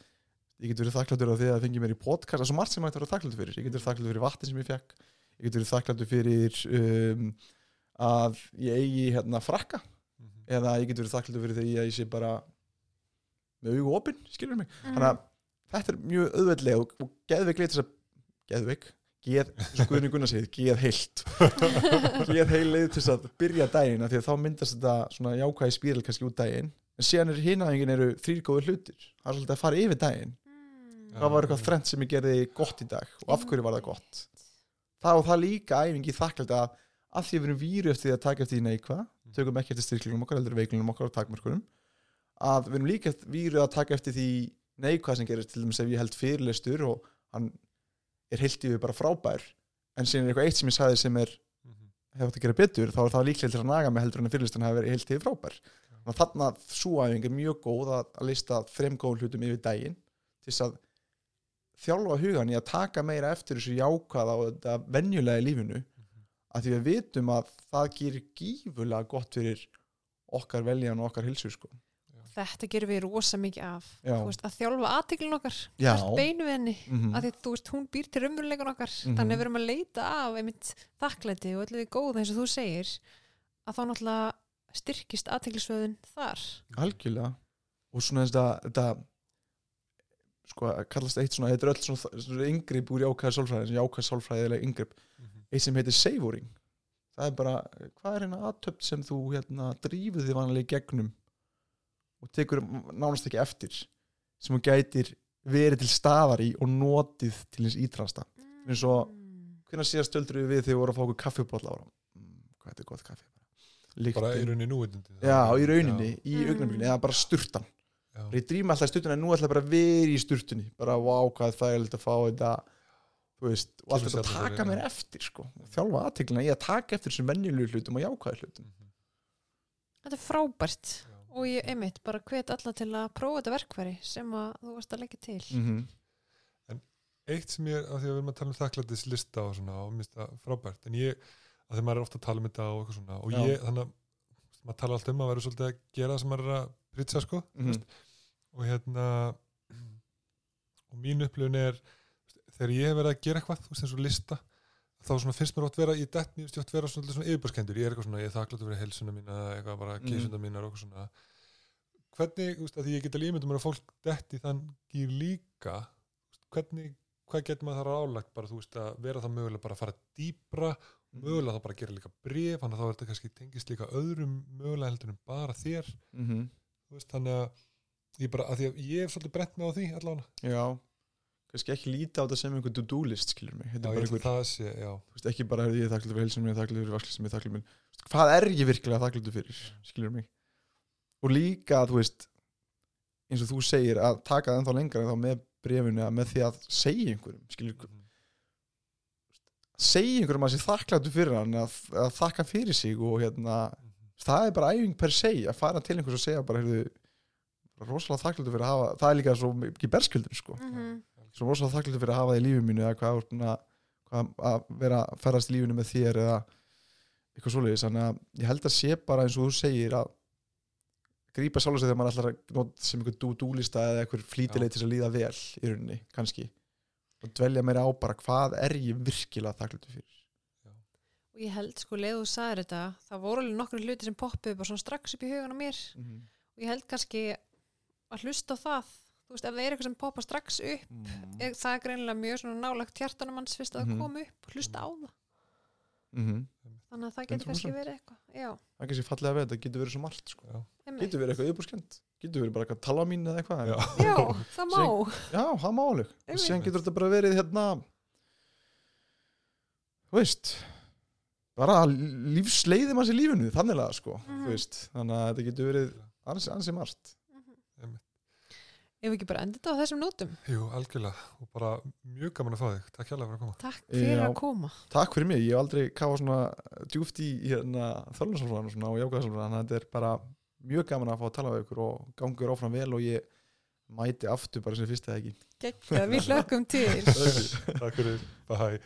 ég getur verið þakklætur á því að það fengi mér í podcast það er svo margt sem hægt að vera þakklætu fyrir ég getur verið þakklætu fyrir vatni sem ég fekk ég getur verið þakklætu fyrir um, að ég eigi hérna frakka Mhm. eða ég getur verið þakklætu fyrir því að ég sé bara með augu opinn, skilur mig Mhm. þannig að þetta er mjög auðveldlega og, og geðveik geð, og Guðni Gunnar segir geð heilt. Geð heil leið til að byrja daginn af því að þá myndast þetta svona jákvæði spíril kannski út daginn. En síðan er hinaðingin eru þrýr góður hlutir. Það er svolítið að fara yfir daginn. Mm. Það var eitthvað þrennt sem ég gerði gott í dag. Og af hverju var það gott? Það og það líka æfingi þakklægt að að því að við erum víru eftir því að taka eftir því neikvað tökum ekki eftir styrklingum okkar, heldur veiklingum okkar og takmörkunum að við erum líka víru að taka eftir því neikvað sem gerist til dæmis ef ég held fyrirlestur og hann er heilt yfir bara frábær en síðan er eitthvað eitt sem ég sagði sem er Mhm. hefði átt að gera betur, þá er það líklega til að naga mig heldur en að fyrirlistan hafi verið heilt yfir frábær þannig að þarna svo æfing er mjög góð að, að lista þrem góðum hlutum yfir daginn til þess að þjálfa hugan í að taka meira eftir þessu jákvæða og þetta venjulega í lífinu að því við vitum að það gerir gífulega gott fyrir okkar veljan og okkar hilsu sko. Þetta gerum við rosa mikið af. Veist, að þjálfa aðteklin okkar, beinu við henni. mm Af því þú veist, hún býr til raunveruleikun okkar. Mhm. Þannig að við erum að leita af einmitt þakklæti og öllu því góða eins og þú segir að þá náttúrulega styrkist aðteklisvöðun þar. algjörlega og svona þetta, þetta sko, að kallast eitt svona, þetta er öll svona, svona yngripp úr jákvæða sálfræði, svona jákvæða sálfræðilega yngripp, Mhm. eitt sem heitir savoring það er bara, hvað er hérna aðtöpt sem þú hérna drífið þið vanlega í gegnum og tekur nánast ekki eftir sem þú gætir verið til staðar í og notið til hins ítrasta eins og- Mm. hvernig síðast stöldur við þegar við vorum að fá okkur kaffibólla ára mm, hvað þetta er gott kaffi Lyktin. bara í rauninni núvitindi já, í rauninni, í Mm. augnablikinu eða bara sturtan já, ég drýma alltaf í sturtunni en nú ætla ég bara að vera í sturtunni bara vá hvað það er að fá þetta þú veist, og bara sjálfur taka mér já. eftir sko, þjálfa aðteglina í að taka eftir þessum menjulegu hlutum og jákvæðu hlutum. Þetta er frábært Já. Og ég einmitt bara hvet alla til að prófa þetta verkværi sem að þú varst að leggja til mm -hmm. eitt sem ég, af því að við erum að tala um þakklætis lista og svona og minnst það frábært en ég, af því að maður er ofta að tala um þetta og eitthvað svona og Já. ég, þannig að maður tala alltaf um að vera svolítið að gera það sem maður er að pritsa sko mm og hérna og mín upplifun er þegar ég hef verið að gera eitthvað þú veist eins og lista þá svona finnst mér oft vera, ég dett mér oft vera svona, svona yfirbörskendur, ég er eitthvað svona, ég er þakkláttur fyrir helsuna mína, eitthvað bara Mhm. kísunda mínar og eitthvað svona. Hvernig, veist, að því ég get alveg ímyndum að fólk detti þann gýr líka veist, hvernig, hvað getur maður þar álagt bara, þú veist, að vera það mögulega bara að fara dýpra, mögulega þá bara að gera líka bref, þannig að þá er þetta kannski tengist líka öðrum mögulega heldur en bara þér. Mhm. þú veist, þannig að ég bara, að að ég hef svolítið brent mig á því allavega, já, kannski ekki líta á þetta sem einhver to-do list skilur mig, þetta já, er að einhver það sé, veist, ekki bara ég þakklið fyrir heilsum ég er þakklið fyrir vasklið ég er þakklið fyrir hvað er ég virkilega þakklið fyrir skilur mig? Og líka þú veist eins og þú segir að taka það ennþá lengra en þá með brefinu að með því að segja einhverjum skilur, Mhm. segja einhverjum að sé þakklið fyrir hann að, að þakka fyrir sig og hérna það er bara æfing per se að fara til einhvers og segja bara heyrðu rosalega þakklið fyrir að hafa það er líka svo ekki berskjöldun sko Mhm. svo rosalega þakklið fyrir að hafa það í lífið mínu eða hvað, þú ert búin að- hvað að vera að ferðast í lífinu með þér eða eitthvað svoleiðis. Þannig að ég held að sé bara eins og þú segir að grípa sjálf sig þegar maður ætlar að nota sem einhver dú-dúlista eða einhver flýtileg til að líða vel í rauninni, kannski. Og dvelja meira á bara hvað er ég virkilega þakklið fyrir? Og ég held sko leið þú sagðir þetta það voru alveg nokkru hluti sem poppuðu bara svona strax upp í hugan á mér. Og ég held kannski að hlusta á það þú veist ef það er eitthvað sem poppa strax upp mm. er, það er greinilega mjög svona nálagt hjartanum hans fyrst að það kom upp hlusta á það. Mm þannig að það getur kannski 100%. verið eitthvað já, það kannski fallega að veða, það getur verið svo margt sko. getur verið eitthvað yfirbúrskend getur verið bara eitthvað tala mín eða eitthvað já. já, það má. Já, það má alveg. Og síðan getur þetta bara verið hérna þú veist bara lífsleiði manns í lífinu þannig að sko, þú veist. Þannig að þetta getur verið ansi, ansi margt. Ef ekki bara enda þetta á þessum nótum? Jú, algjörlega, og bara mjög gaman að fá þig. Takk hjálpa fyrir að koma. Takk fyrir Já, að koma. Takk fyrir mig, ég hef aldrei káða svona djúft í hérna, þörlunsálfræðan og svona og jákaðsálfræðan, þannig að þetta er bara mjög gaman að fá að tala við ykkur og gangur áfram vel og ég mæti aftur bara sem fyrst eða ekki? Gekka, við hlökkum til. Takk fyrir, bye.